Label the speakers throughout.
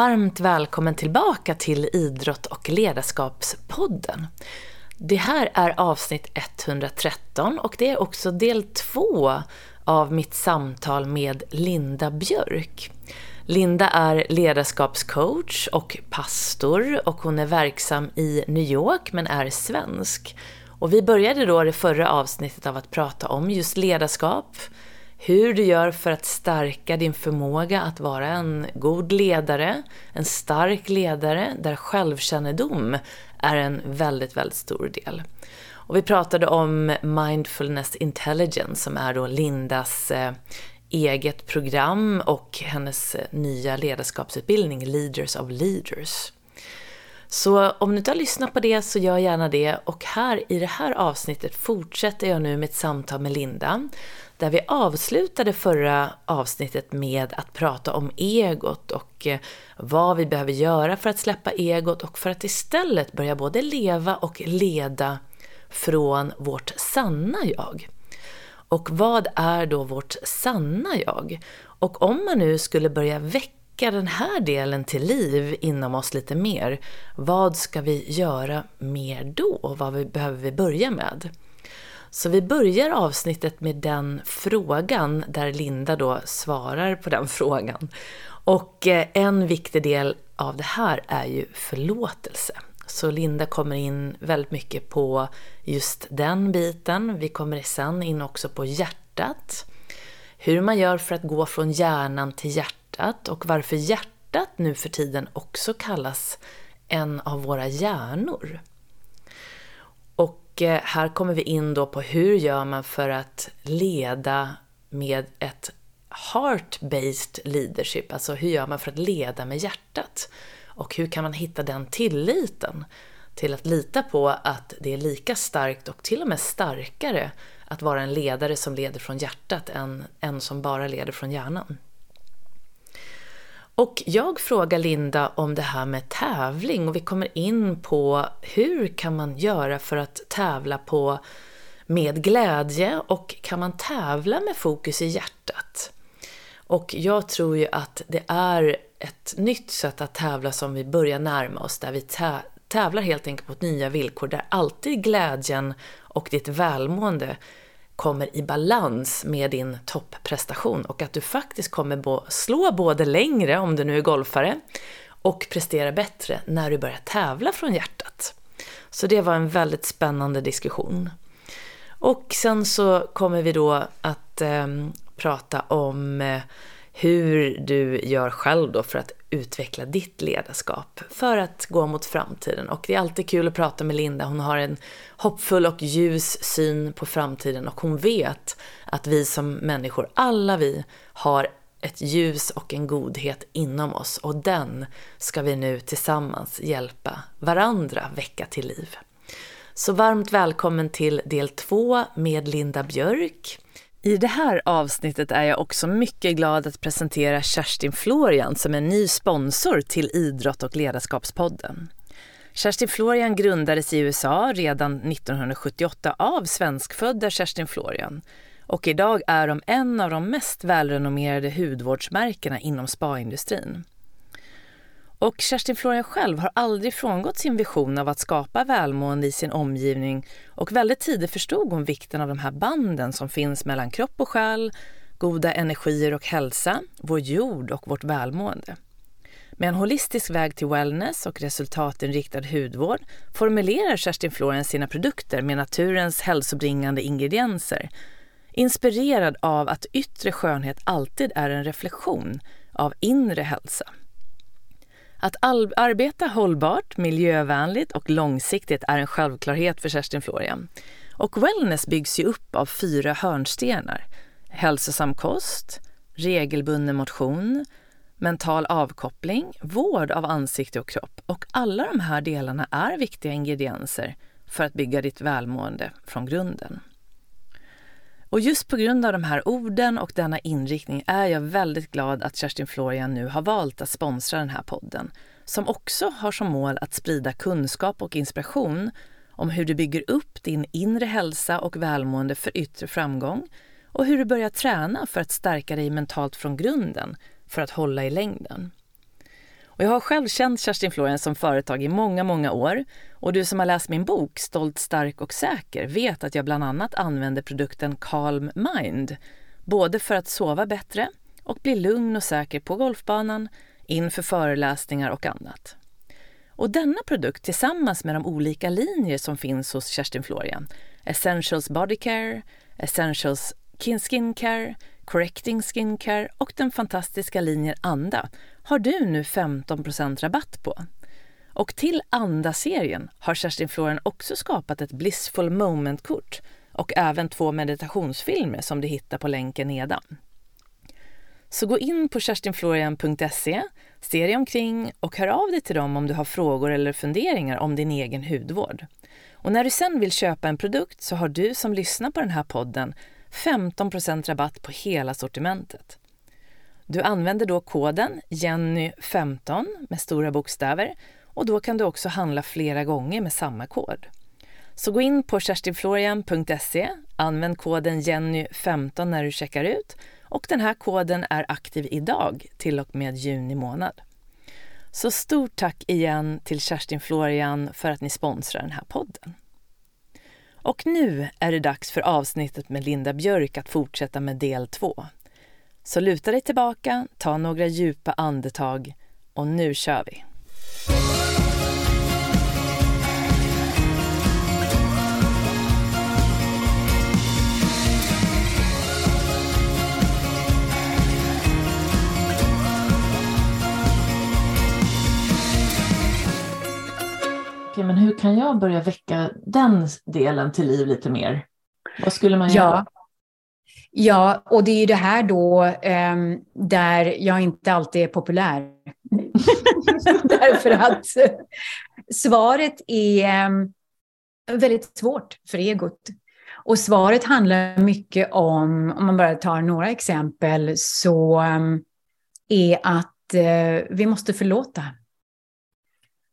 Speaker 1: Varmt välkommen tillbaka till Idrott och ledarskapspodden. Det här är avsnitt 113 och det är också del två av mitt samtal med Linda Björk. Linda är ledarskapscoach och pastor och hon är verksam i New York men är svensk. Och vi började då det förra avsnittet av att prata om just ledarskap, hur du gör för att stärka din förmåga att vara en god ledare, en stark ledare där självkännedom är en väldigt, väldigt stor del. Och vi pratade om Mindfulness Intelligence som är då Lindas eh, eget program och hennes eh, nya ledarskapsutbildning Leaders of Leaders. Så om du inte har lyssnat på det så gör gärna det och här i det här avsnittet fortsätter jag nu med ett samtal med Linda där vi avslutade förra avsnittet med att prata om egot och eh, vad vi behöver göra för att släppa egot och för att istället börja både leva och leda från vårt sanna jag. Och vad är då vårt sanna jag? Och om man nu skulle börja väcka den här delen till liv inom oss lite mer, vad ska vi göra mer då? Vad behöver vi börja med? Så vi börjar avsnittet med den frågan där Linda då svarar på den frågan. Och eh, en viktig del av det här är ju förlåtelse. Så Linda kommer in väldigt mycket på just den biten. Vi kommer sen in också på hjärtat. Hur man gör för att gå från hjärnan till hjärtat och varför hjärtat nu för tiden också kallas en av våra hjärnor. Och här kommer vi in då på hur gör man för att leda med ett heart-based leadership, alltså hur gör man för att leda med hjärtat? Och hur kan man hitta den tilliten till att lita på att det är lika starkt och till och med starkare att vara en ledare som leder från hjärtat än en som bara leder från hjärnan? Och jag frågar Linda om det här med tävling och vi kommer in på hur kan man göra för att tävla på med glädje och kan man tävla med fokus i hjärtat? Och jag tror ju att det är ett nytt sätt att tävla som vi börjar närma oss, där vi tävlar helt enkelt på nya villkor, där alltid glädjen och ditt välmående kommer i balans med din topprestation och att du faktiskt kommer slå både längre, om du nu är golfare, och prestera bättre när du börjar tävla från hjärtat. Så det var en väldigt spännande diskussion. Och sen så kommer vi då att eh, prata om eh, hur du gör själv då för att utveckla ditt ledarskap för att gå mot framtiden. Och det är alltid kul att prata med Linda. Hon har en hoppfull och ljus syn på framtiden och hon vet att vi som människor, alla vi, har ett ljus och en godhet inom oss och den ska vi nu tillsammans hjälpa varandra väcka till liv. Så varmt välkommen till del två med Linda Björk. I det här avsnittet är jag också mycket glad att presentera Kerstin Florian som är ny sponsor till Idrott och ledarskapspodden. Kerstin Florian grundades i USA redan 1978 av svenskfödda Kerstin Florian och idag är de en av de mest välrenommerade hudvårdsmärkena inom spaindustrin. Och Kerstin Florian själv har aldrig frångått sin vision av att skapa välmående i sin omgivning och väldigt tidigt förstod hon vikten av de här banden som finns mellan kropp och själ, goda energier och hälsa, vår jord och vårt välmående. Med en holistisk väg till wellness och resultatinriktad hudvård formulerar Kerstin Florian sina produkter med naturens hälsobringande ingredienser inspirerad av att yttre skönhet alltid är en reflektion av inre hälsa. Att arbeta hållbart, miljövänligt och långsiktigt är en självklarhet för Kerstin Florian. Och wellness byggs ju upp av fyra hörnstenar. Hälsosam kost, regelbunden motion, mental avkoppling, vård av ansikte och kropp. Och alla de här delarna är viktiga ingredienser för att bygga ditt välmående från grunden. Och just på grund av de här orden och denna inriktning är jag väldigt glad att Kerstin Florian nu har valt att sponsra den här podden som också har som mål att sprida kunskap och inspiration om hur du bygger upp din inre hälsa och välmående för yttre framgång och hur du börjar träna för att stärka dig mentalt från grunden för att hålla i längden. Och jag har själv känt Kerstin Florian som företag i många, många år. Och du som har läst min bok Stolt, stark och säker vet att jag bland annat använder produkten Calm Mind. Både för att sova bättre och bli lugn och säker på golfbanan, inför föreläsningar och annat. Och denna produkt tillsammans med de olika linjer som finns hos Kerstin Florian, Essentials Body Care, Essentials Skin Care, Correcting Skincare och den fantastiska linjen Anda har du nu 15% rabatt på. Och till Anda-serien har Kerstin Florian också skapat ett Blissful Moment-kort och även två meditationsfilmer som du hittar på länken nedan. Så gå in på kerstinflorian.se, se dig omkring och hör av dig till dem om du har frågor eller funderingar om din egen hudvård. Och när du sen vill köpa en produkt så har du som lyssnar på den här podden 15% rabatt på hela sortimentet. Du använder då koden Jenny15 med stora bokstäver och då kan du också handla flera gånger med samma kod. Så gå in på kerstinflorian.se, använd koden Jenny15 när du checkar ut och den här koden är aktiv idag till och med juni månad. Så stort tack igen till Kerstin Florian för att ni sponsrar den här podden. Och nu är det dags för avsnittet med Linda Björk att fortsätta med del två. Så luta dig tillbaka, ta några djupa andetag och nu kör vi!
Speaker 2: Okay, men hur kan jag börja väcka den delen till liv lite mer? Vad skulle man göra?
Speaker 3: Ja, och det är ju det här då eh, där jag inte alltid är populär. Därför att svaret är ehm, väldigt svårt för egot. Och svaret handlar mycket om, om man bara tar några exempel, så ehm, är att eh, vi måste förlåta.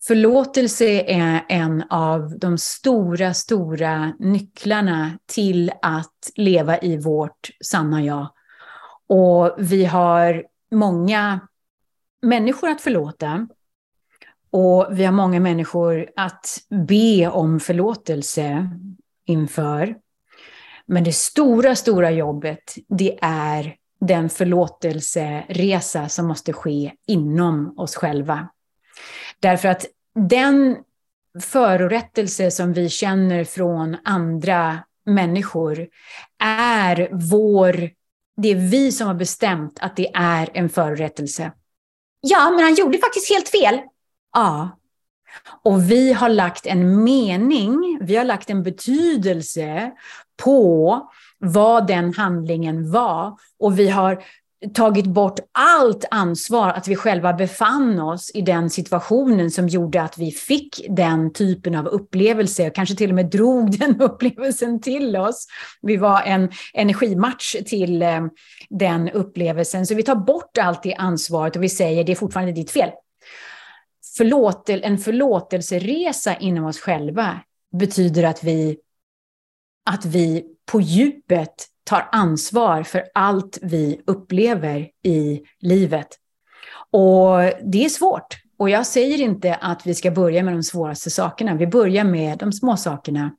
Speaker 3: Förlåtelse är en av de stora, stora nycklarna till att leva i vårt sanna jag. Och vi har många människor att förlåta. Och vi har många människor att be om förlåtelse inför. Men det stora, stora jobbet, det är den förlåtelseresa som måste ske inom oss själva. Därför att den förorättelse som vi känner från andra människor är vår, det är vi som har bestämt att det är en förorättelse. Ja, men han gjorde faktiskt helt fel. Ja. Och vi har lagt en mening, vi har lagt en betydelse på vad den handlingen var. Och vi har tagit bort allt ansvar att vi själva befann oss i den situationen som gjorde att vi fick den typen av upplevelse, kanske till och med drog den upplevelsen till oss. Vi var en energimatch till eh, den upplevelsen, så vi tar bort allt det ansvaret och vi säger det är fortfarande ditt fel. Förlåt, en förlåtelseresa inom oss själva betyder att vi, att vi på djupet tar ansvar för allt vi upplever i livet. Och det är svårt. Och jag säger inte att vi ska börja med de svåraste sakerna. Vi börjar med de små sakerna.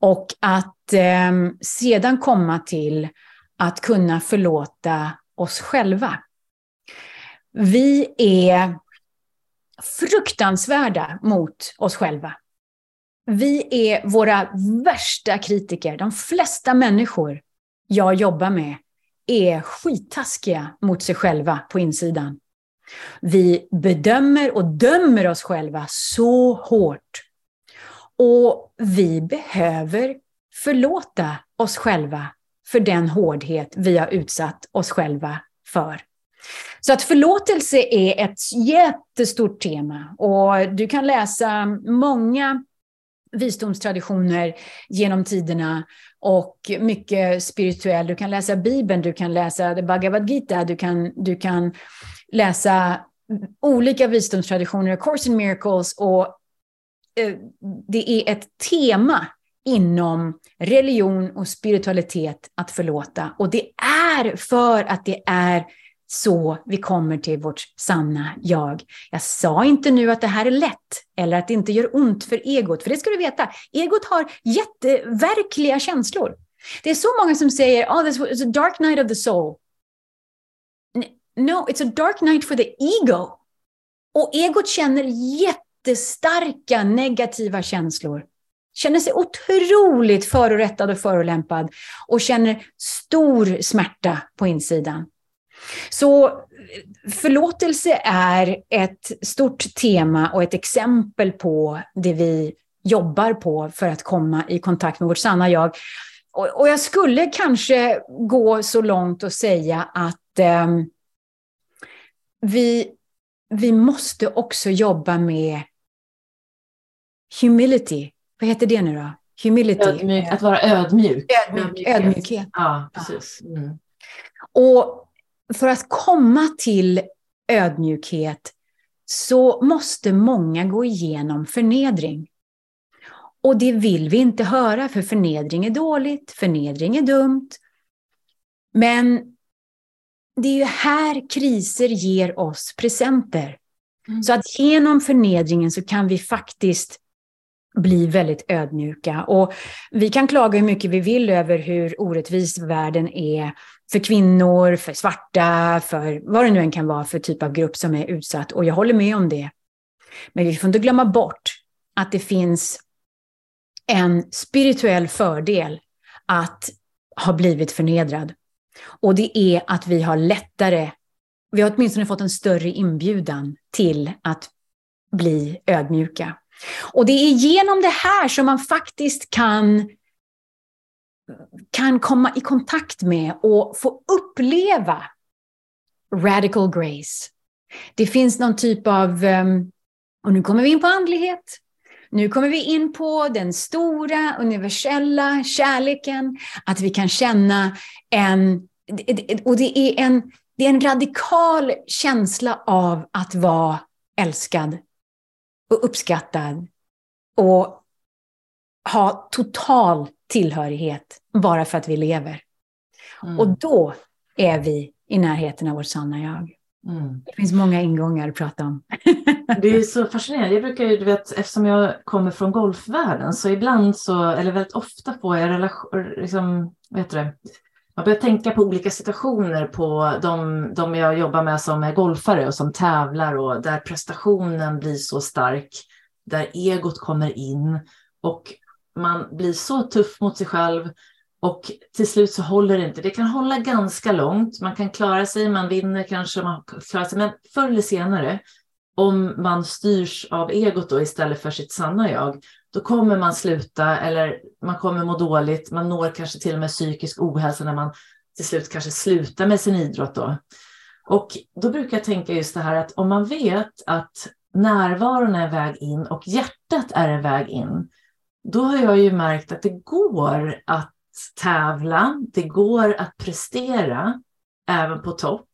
Speaker 3: Och att eh, sedan komma till att kunna förlåta oss själva. Vi är fruktansvärda mot oss själva. Vi är våra värsta kritiker. De flesta människor jag jobbar med är skittaskiga mot sig själva på insidan. Vi bedömer och dömer oss själva så hårt. Och vi behöver förlåta oss själva för den hårdhet vi har utsatt oss själva för. Så att förlåtelse är ett jättestort tema och du kan läsa många visdomstraditioner genom tiderna och mycket spirituell. Du kan läsa Bibeln, du kan läsa Bhagavad Gita, du kan, du kan läsa olika visdomstraditioner, Course in Miracles och eh, det är ett tema inom religion och spiritualitet att förlåta. Och det är för att det är så vi kommer till vårt sanna jag. Jag sa inte nu att det här är lätt eller att det inte gör ont för egot, för det ska du veta. Egot har jätteverkliga känslor. Det är så många som säger, ah, oh, this a dark night of the soul. No, it's a dark night for the ego. Och egot känner jättestarka negativa känslor. Känner sig otroligt förorättad och förolämpad och känner stor smärta på insidan. Så förlåtelse är ett stort tema och ett exempel på det vi jobbar på för att komma i kontakt med vårt sanna jag. Och, jag skulle kanske gå så långt och säga att eh, vi, vi måste också jobba med humility. Vad heter det nu då? Humility.
Speaker 1: Ödmjuk, att vara ödmjuk.
Speaker 3: Ödmjuk, ödmjukhet.
Speaker 1: Ja, precis. Mm.
Speaker 3: Och för att komma till ödmjukhet så måste många gå igenom förnedring. Och det vill vi inte höra, för förnedring är dåligt, förnedring är dumt. Men det är ju här kriser ger oss presenter. Mm. Så att genom förnedringen så kan vi faktiskt bli väldigt ödmjuka. Och vi kan klaga hur mycket vi vill över hur orättvis världen är för kvinnor, för svarta, för vad det nu än kan vara för typ av grupp som är utsatt. Och jag håller med om det. Men vi får inte glömma bort att det finns en spirituell fördel att ha blivit förnedrad. Och det är att vi har lättare, vi har åtminstone fått en större inbjudan till att bli ödmjuka. Och det är genom det här som man faktiskt kan, kan komma i kontakt med och få uppleva radical grace. Det finns någon typ av, ehm, och nu kommer vi in på andlighet, nu kommer vi in på den stora universella kärleken, att vi kan känna en, och det är en, det är en radikal känsla av att vara älskad och uppskattad och ha total tillhörighet bara för att vi lever. Mm. Och då är vi i närheten av vårt sanna jag. Mm. Det finns många ingångar att prata om.
Speaker 1: det är så fascinerande. Jag brukar ju, du vet, eftersom jag kommer från golfvärlden så ibland så, eller väldigt ofta får jag relation, liksom, vad heter det, man börjar tänka på olika situationer på de, de jag jobbar med som är golfare och som tävlar och där prestationen blir så stark, där egot kommer in och man blir så tuff mot sig själv och till slut så håller det inte. Det kan hålla ganska långt, man kan klara sig, man vinner kanske, man klarar sig, men förr eller senare om man styrs av egot då istället för sitt sanna jag, då kommer man sluta eller man kommer må dåligt. Man når kanske till och med psykisk ohälsa när man till slut kanske slutar med sin idrott då. Och då brukar jag tänka just det här att om man vet att närvaron är en väg in och hjärtat är en väg in, då har jag ju märkt att det går att tävla, det går att prestera även på topp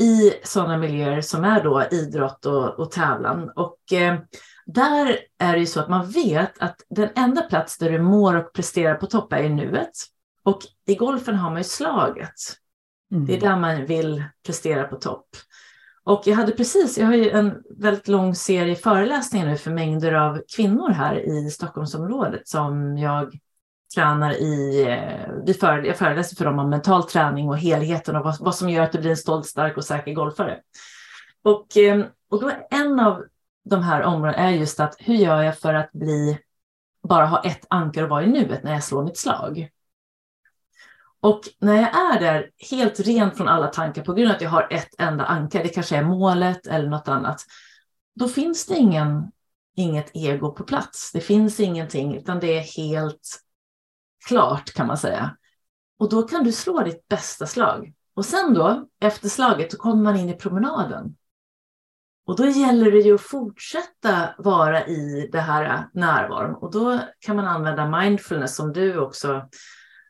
Speaker 1: i sådana miljöer som är då idrott och, och tävlan. Och eh, där är det ju så att man vet att den enda plats där du mår och presterar på topp är i nuet. Och i golfen har man ju slaget. Mm. Det är där man vill prestera på topp. Och jag hade precis, jag har ju en väldigt lång serie föreläsningar nu för mängder av kvinnor här i Stockholmsområdet som jag tränar i, eh, vi för, jag föreläser för dem om mental träning och helheten och vad, vad som gör att du blir en stolt, stark och säker golfare. Och, eh, och då en av de här områdena är just att hur gör jag för att bli, bara ha ett anker och vara i nuet när jag slår mitt slag? Och när jag är där helt ren från alla tankar på grund av att jag har ett enda anker, det kanske är målet eller något annat, då finns det ingen, inget ego på plats. Det finns ingenting, utan det är helt klart kan man säga. Och då kan du slå ditt bästa slag. Och sen då, efter slaget, så kommer man in i promenaden. Och då gäller det ju att fortsätta vara i det här närvaron. Och då kan man använda mindfulness som du också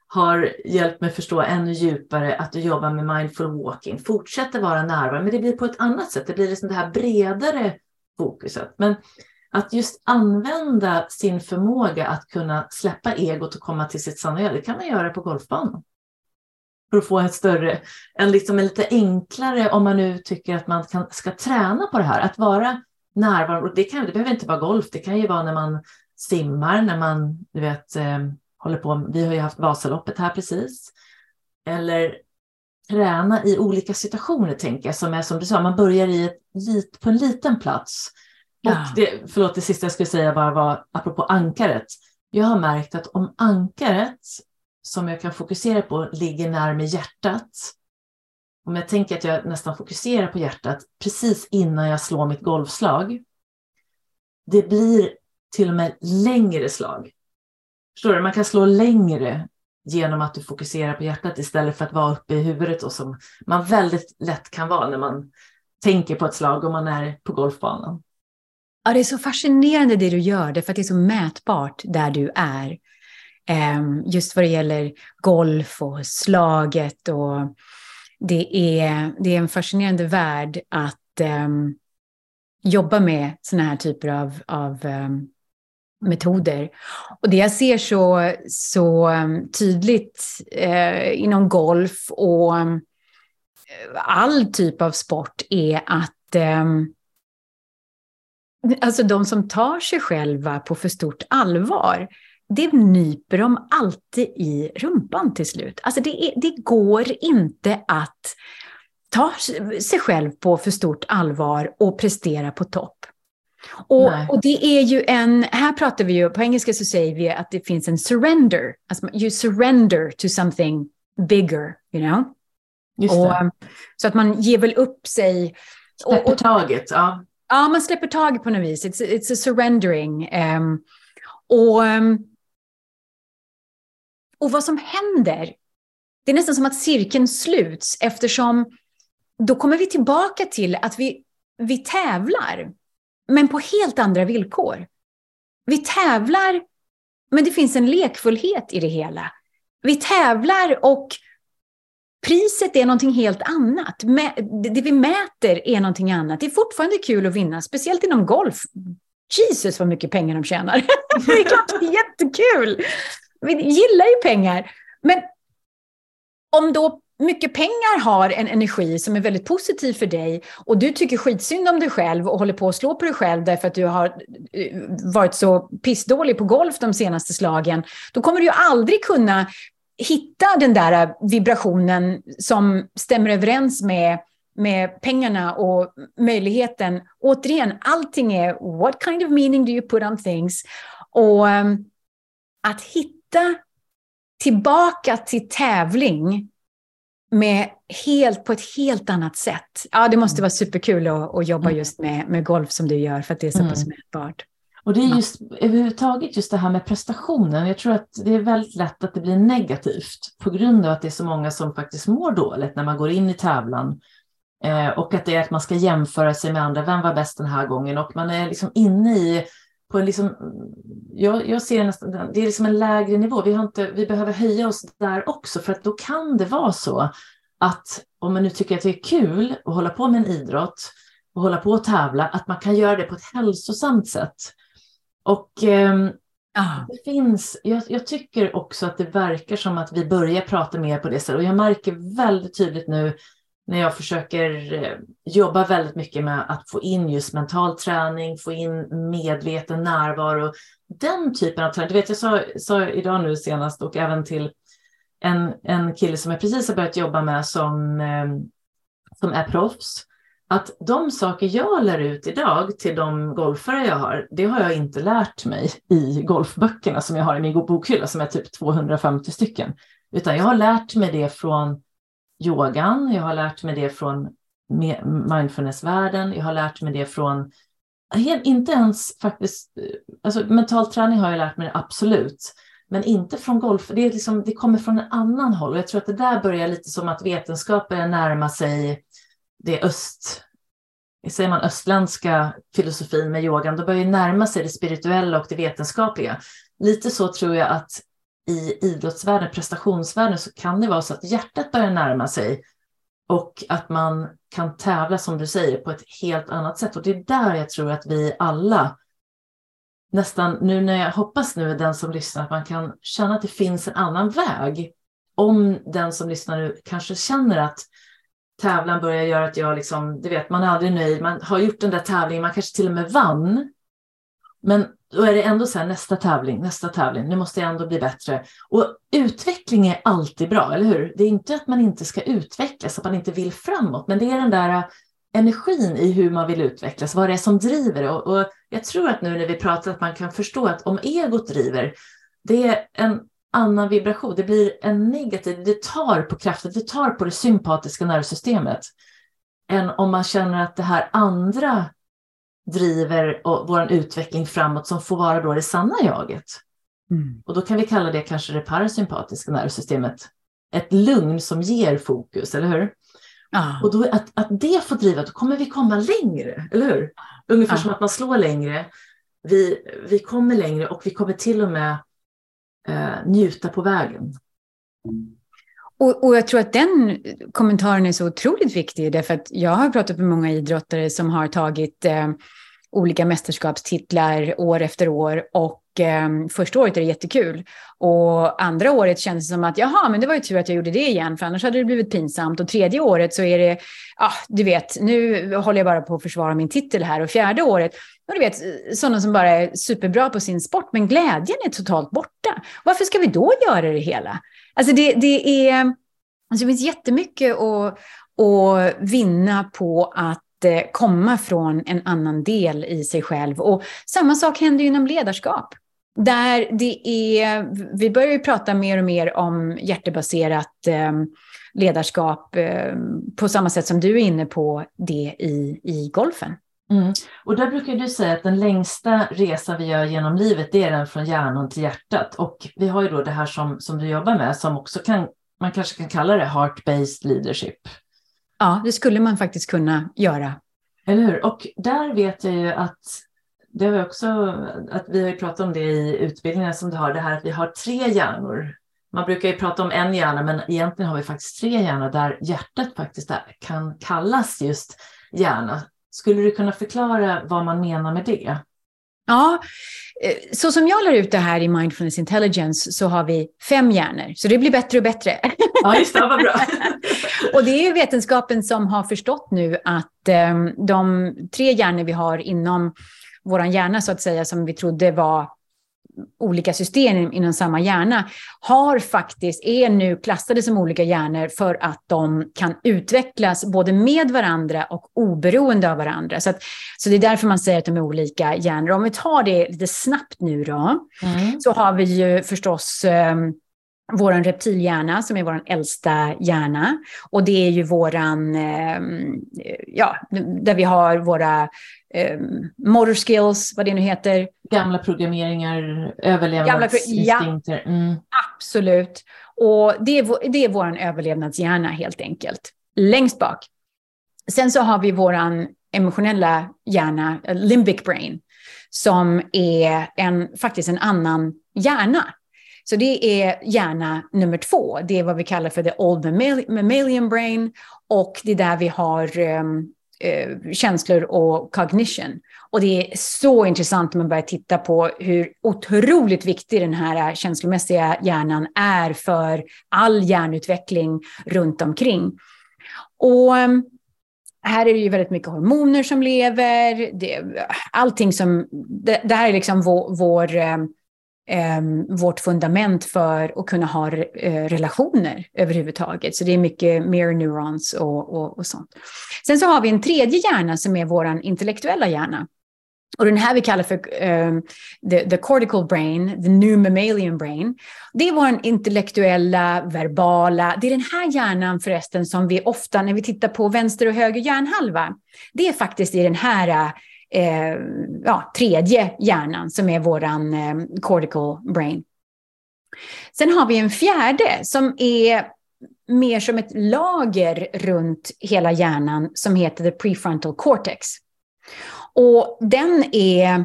Speaker 1: har hjälpt mig förstå ännu djupare att du jobbar med mindful walking. fortsätter vara närvarande, men det blir på ett annat sätt. Det blir liksom det här bredare fokuset. Men att just använda sin förmåga att kunna släppa egot och komma till sitt sanna jag, det kan man göra på golfbanan. för att få ett större, en, liksom en lite enklare, om man nu tycker att man kan, ska träna på det här, att vara närvarande. Det, kan, det behöver inte vara golf, det kan ju vara när man simmar, när man du vet, eh, håller på, vi har ju haft Vasaloppet här precis. Eller träna i olika situationer, tänker jag, som är som du sa, man börjar i ett, på en liten plats. Ja. Och det, förlåt, det sista jag skulle säga bara var, apropå ankaret. Jag har märkt att om ankaret som jag kan fokusera på ligger närmare hjärtat, om jag tänker att jag nästan fokuserar på hjärtat precis innan jag slår mitt golfslag, det blir till och med längre slag. Förstår du? Man kan slå längre genom att du fokuserar på hjärtat istället för att vara uppe i huvudet och som man väldigt lätt kan vara när man tänker på ett slag och man är på golfbanan.
Speaker 3: Ja, det är så fascinerande det du gör, för att det är så mätbart där du är. Ehm, just vad det gäller golf och slaget. Och det, är, det är en fascinerande värld att um, jobba med sådana här typer av, av um, metoder. Och det jag ser så, så tydligt eh, inom golf och all typ av sport är att alltså de som tar sig själva på för stort allvar, det nyper de alltid i rumpan till slut. Alltså det, är, det går inte att ta sig själv på för stort allvar och prestera på topp. Och, och, det är ju en, här pratar vi ju, på engelska så säger vi att det finns en surrender. Alltså you surrender to something bigger, you know. Och, så att man ger väl upp sig.
Speaker 1: Släpper taget, ja.
Speaker 3: Ja, man släpper tag på något vis. It's, it's a surrendering. Um, och, ehm, och vad som händer, det är nästan som att cirkeln sluts eftersom då kommer vi tillbaka till att vi, vi tävlar, men på helt andra villkor. Vi tävlar, men det finns en lekfullhet i det hela. Vi tävlar och priset är någonting helt annat. Det vi mäter är någonting annat. Det är fortfarande kul att vinna, speciellt inom golf. Jesus vad mycket pengar de tjänar. det är klart det är jättekul. Vi gillar ju pengar. Men om då mycket pengar har en energi som är väldigt positiv för dig och du tycker skitsynd om dig själv och håller på att slå på dig själv därför att du har eh, varit så pissdålig på golf de senaste slagen, då kommer du ju aldrig kunna hitta den där vibrationen som stämmer överens med, med pengarna och möjligheten. Återigen, allting är what kind of meaning do you put on things? Och um, att hitta tillbaka till tävling med helt, på ett helt annat sätt. Ja, det måste mm. vara superkul att, att jobba mm. just med, med golf som du gör för att det är så pass mm. mätbart.
Speaker 1: Och det är just överhuvudtaget just det här med prestationen. Jag tror att det är väldigt lätt att det blir negativt på grund av att det är så många som faktiskt mår dåligt när man går in i tävlan. Eh, och att det är att man ska jämföra sig med andra. Vem var bäst den här gången? Och man är liksom inne i på en liksom, jag, jag ser nästan, det är liksom en lägre nivå. Vi, har inte, vi behöver höja oss där också för att då kan det vara så att om man nu tycker att det är kul att hålla på med en idrott och hålla på och tävla, att man kan göra det på ett hälsosamt sätt. Och eh, ah. det finns, jag, jag, tycker också att det verkar som att vi börjar prata mer på det sättet och jag märker väldigt tydligt nu när jag försöker eh, jobba väldigt mycket med att få in just mental träning, få in medveten närvaro. Den typen av träning. Du vet, jag sa, sa idag nu senast och även till en, en kille som jag precis har börjat jobba med som, eh, som är proffs att de saker jag lär ut idag till de golfare jag har, det har jag inte lärt mig i golfböckerna som jag har i min bokhylla som är typ 250 stycken. Utan jag har lärt mig det från yogan, jag har lärt mig det från mindfulnessvärlden, jag har lärt mig det från, inte ens faktiskt, eh, alltså mental träning har jag lärt mig absolut, men inte från golf. Det, är liksom, det kommer från en annan håll och jag tror att det där börjar lite som att vetenskapen närmar sig det öst, säger man östländska filosofin med yogan, då börjar närma sig det spirituella och det vetenskapliga. Lite så tror jag att i idrottsvärlden, prestationsvärlden, så kan det vara så att hjärtat börjar närma sig och att man kan tävla, som du säger, på ett helt annat sätt. Och det är där jag tror att vi alla, nästan nu när jag hoppas nu den som lyssnar, att man kan känna att det finns en annan väg om den som lyssnar nu kanske känner att tävlan börjar göra att jag liksom, du vet, man är aldrig nöjd, man har gjort den där tävlingen, man kanske till och med vann. Men då är det ändå så här, nästa tävling, nästa tävling, nu måste jag ändå bli bättre. Och utveckling är alltid bra, eller hur? Det är inte att man inte ska utvecklas, att man inte vill framåt, men det är den där äh, energin i hur man vill utvecklas, vad det är som driver det. Och, och jag tror att nu när vi pratar att man kan förstå att om egot driver, det är en annan vibration, det blir en negativ, det tar på kraften, det tar på det sympatiska nervsystemet. Än om man känner att det här andra driver vår utveckling framåt som får vara då det sanna jaget. Mm. Och då kan vi kalla det kanske det parasympatiska nervsystemet. Ett lugn som ger fokus, eller hur? Ah. Och då att, att det får driva, då kommer vi komma längre, eller hur? Ungefär ah. som att man slår längre. Vi, vi kommer längre och vi kommer till och med eh, njuta på vägen.
Speaker 3: Och, och, jag tror att den kommentaren är så otroligt viktig, därför att jag har pratat med många idrottare som har tagit eh, olika mästerskapstitlar år efter år och eh, första året är det jättekul. Och andra året känns det som att jaha, men det var ju tur att jag gjorde det igen, för annars hade det blivit pinsamt. Och tredje året så är det, ja, ah, du vet, nu håller jag bara på att försvara min titel här. Och fjärde året, du vet, sådana som bara är superbra på sin sport, men glädjen är totalt borta. Varför ska vi då göra det hela? Alltså det, det är, alltså det finns jättemycket att, att vinna på att eh, komma från en annan del i sig själv. Och samma sak händer inom ledarskap. Där det är, vi börjar ju prata mer och mer om hjärtebaserat eh, ledarskap eh, på samma sätt som du är inne på det i, i golfen.
Speaker 1: Mm. Och där brukar du säga att den längsta resa vi gör genom livet, det är den från hjärnan till hjärtat. Och vi har ju då det här som, som du jobbar med, som också kan, man kanske kan kalla det heart-based leadership.
Speaker 3: Ja, det skulle man faktiskt kunna göra.
Speaker 1: Eller hur? Och där vet jag ju att det har vi också, att vi har pratat om det i utbildningen som du har, det här att vi har tre hjärnor. Man brukar ju prata om en hjärna, men egentligen har vi faktiskt tre hjärnor där hjärtat faktiskt kan kallas just hjärna. Skulle du kunna förklara vad man menar med det?
Speaker 3: Ja, eh, så som jag lär ut det här i Mindfulness Intelligence så har vi fem hjärnor, så det blir bättre och bättre.
Speaker 1: Ja, just det, vad bra.
Speaker 3: och det är vetenskapen som har förstått nu att um, de tre hjärnor vi har inom vår hjärna, så att säga, som vi trodde var olika system inom samma hjärna har faktiskt, är nu klassade som olika hjärnor för att de kan utvecklas både med varandra och oberoende av varandra. Så, att, så det är därför man säger att de är olika hjärnor. Om vi tar det lite snabbt nu då, mm. så har vi ju förstås um, vår reptilhjärna som är vår äldsta hjärna. Och det är ju våran, eh, ja, där vi har våra eh, motor skills, vad det nu heter.
Speaker 1: Gamla programmeringar, överlevnadsinstinkter. Ja, mm.
Speaker 3: Absolut. Och det är, det är vår överlevnadshjärna helt enkelt. Längst bak. Sen så har vi vår emotionella hjärna, limbic brain, som är en, faktiskt en annan hjärna. Så det är hjärna nummer två. Det är vad vi kallar för the old mammalian brain. Och det är där vi har um, Eh, känslor och cognition. Och det är så intressant när man börjar titta på hur otroligt viktig den här känslomässiga hjärnan är för all hjärnutveckling runt omkring. Och ehm, här är det ju väldigt mycket hormoner som lever. Det, allting som... Det, det här är liksom vår, vår Ehm, vårt fundament för att kunna ha eh, relationer överhuvudtaget. Så det är mycket mirror neurons och, och, och, sånt. Sen så har vi en tredje hjärna som är vår intellektuella hjärna. Och den här vi kallar för um, the, the cortical brain, the new mammalian brain. Det är vår intellektuella, verbala, det är den här hjärnan förresten som vi ofta när vi tittar på vänster och höger hjärnhalva, det är faktiskt i den här eh, ja, tredje hjärnan som är våran eh, cortical brain. Sen har vi en fjärde som är mer som ett lager runt hela hjärnan som heter the prefrontal cortex. Och den är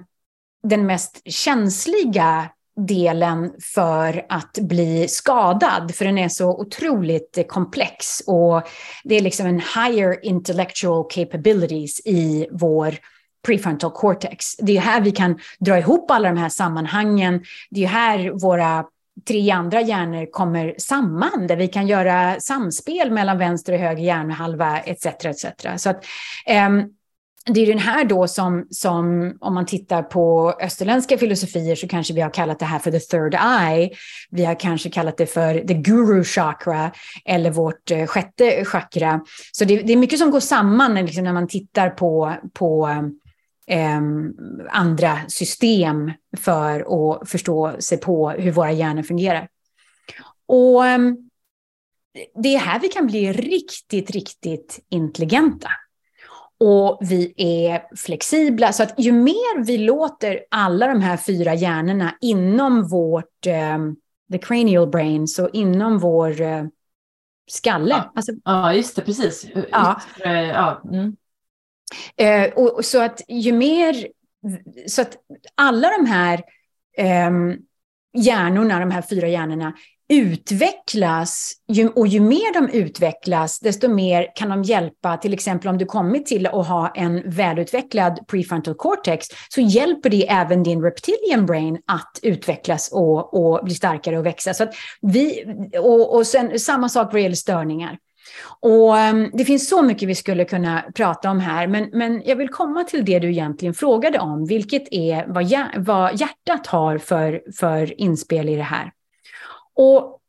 Speaker 3: den mest känsliga delen för att bli skadad, för den är så otroligt komplex och det är liksom en higher intellectual capabilities i vår prefrontal cortex. Det är här vi kan dra ihop alla de här sammanhangen. Det är här våra tre andra hjärnor kommer samman, där vi kan göra samspel mellan vänster och höger hjärnhalva etc. etc. Så att, um, det är den här då som, som, om man tittar på österländska filosofier så kanske vi har kallat det här för the third eye. Vi har kanske kallat det för the guru chakra eller vårt eh, sjätte chakra. Så det, det, är mycket som går samman liksom, när man tittar på, på eh, andra system för att förstå sig på hur våra hjärnor fungerar. Och eh, det är här vi kan bli riktigt, riktigt intelligenta. Och vi är flexibla. Så att ju mer vi låter alla de här fyra hjärnorna inom vårt, eh, the cranial brain, så inom vår eh, skalle.
Speaker 1: Ja, alltså, ja just det, precis.
Speaker 3: Ja. ja. Mm. Eh, och, så att ju mer, så att alla de här eh, hjärnorna, de här fyra hjärnorna, utvecklas, ju, och ju mer de utvecklas, desto mer kan de hjälpa, till exempel om du kommit till att ha en välutvecklad prefrontal cortex, så hjälper det även din reptilian brain att utvecklas och, och bli starkare och växa. Så vi, och, och sen, samma sak vad gäller störningar. Och ehm, det finns så mycket vi skulle kunna prata om här, men, men jag vill komma till det du egentligen frågade om, vilket är vad, vad hjärtat har för, för inspel i det här. Och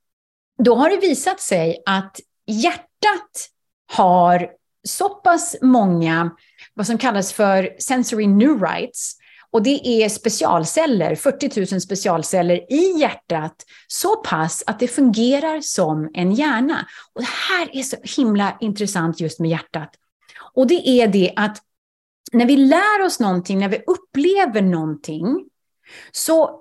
Speaker 3: då har det visat sig att hjärtat har så pass många, vad som kallas för sensory neurites, och det är specialceller, 40 000 specialceller i hjärtat, så pass att det fungerar som en hjärna. Och det här är så himla intressant just med hjärtat. Och det är det att när vi lär oss någonting, när vi upplever någonting, så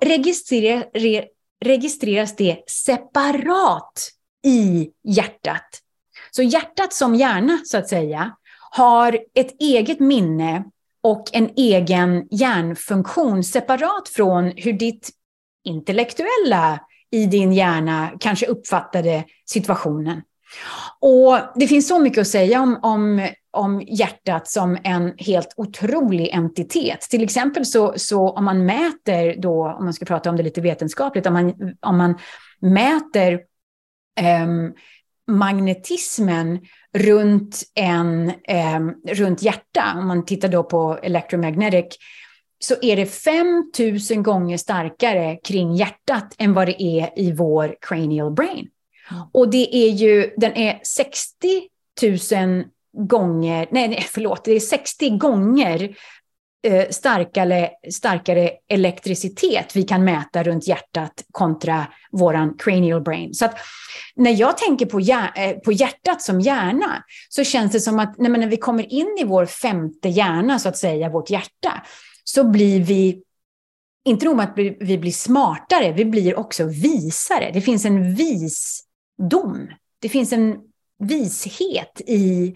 Speaker 3: registreras det separat i hjärtat. Så hjärtat som hjärna, så att säga, har ett eget minne och en egen hjärnfunktion separat från hur ditt intellektuella i din hjärna kanske uppfattade situationen. Och det finns så mycket att säga om, om, om hjärtat som en helt otrolig entitet. Till exempel så, så om man mäter då, om man ska prata om det lite vetenskapligt, om man, om man mäter um, magnetismen runt, en, um, runt hjärta, om man tittar då på electromagnetic, så är det 5000 gånger starkare kring hjärtat än vad det är i vår cranial brain. Mm. Och det är ju, den är 60 000 gånger, nej, nej förlåt, det är 60 gånger eh, Eh, starkare, starkare elektricitet vi kan mäta runt hjärtat kontra våran cranial brain. Så att när jag tänker på, hjär, eh, på hjärtat som hjärna så känns det som att nej, när vi kommer in i vår femte hjärna, så att säga, vårt hjärta, så blir vi inte nog med att vi blir smartare, vi blir också visare. Det finns en visdom. Det finns en vishet i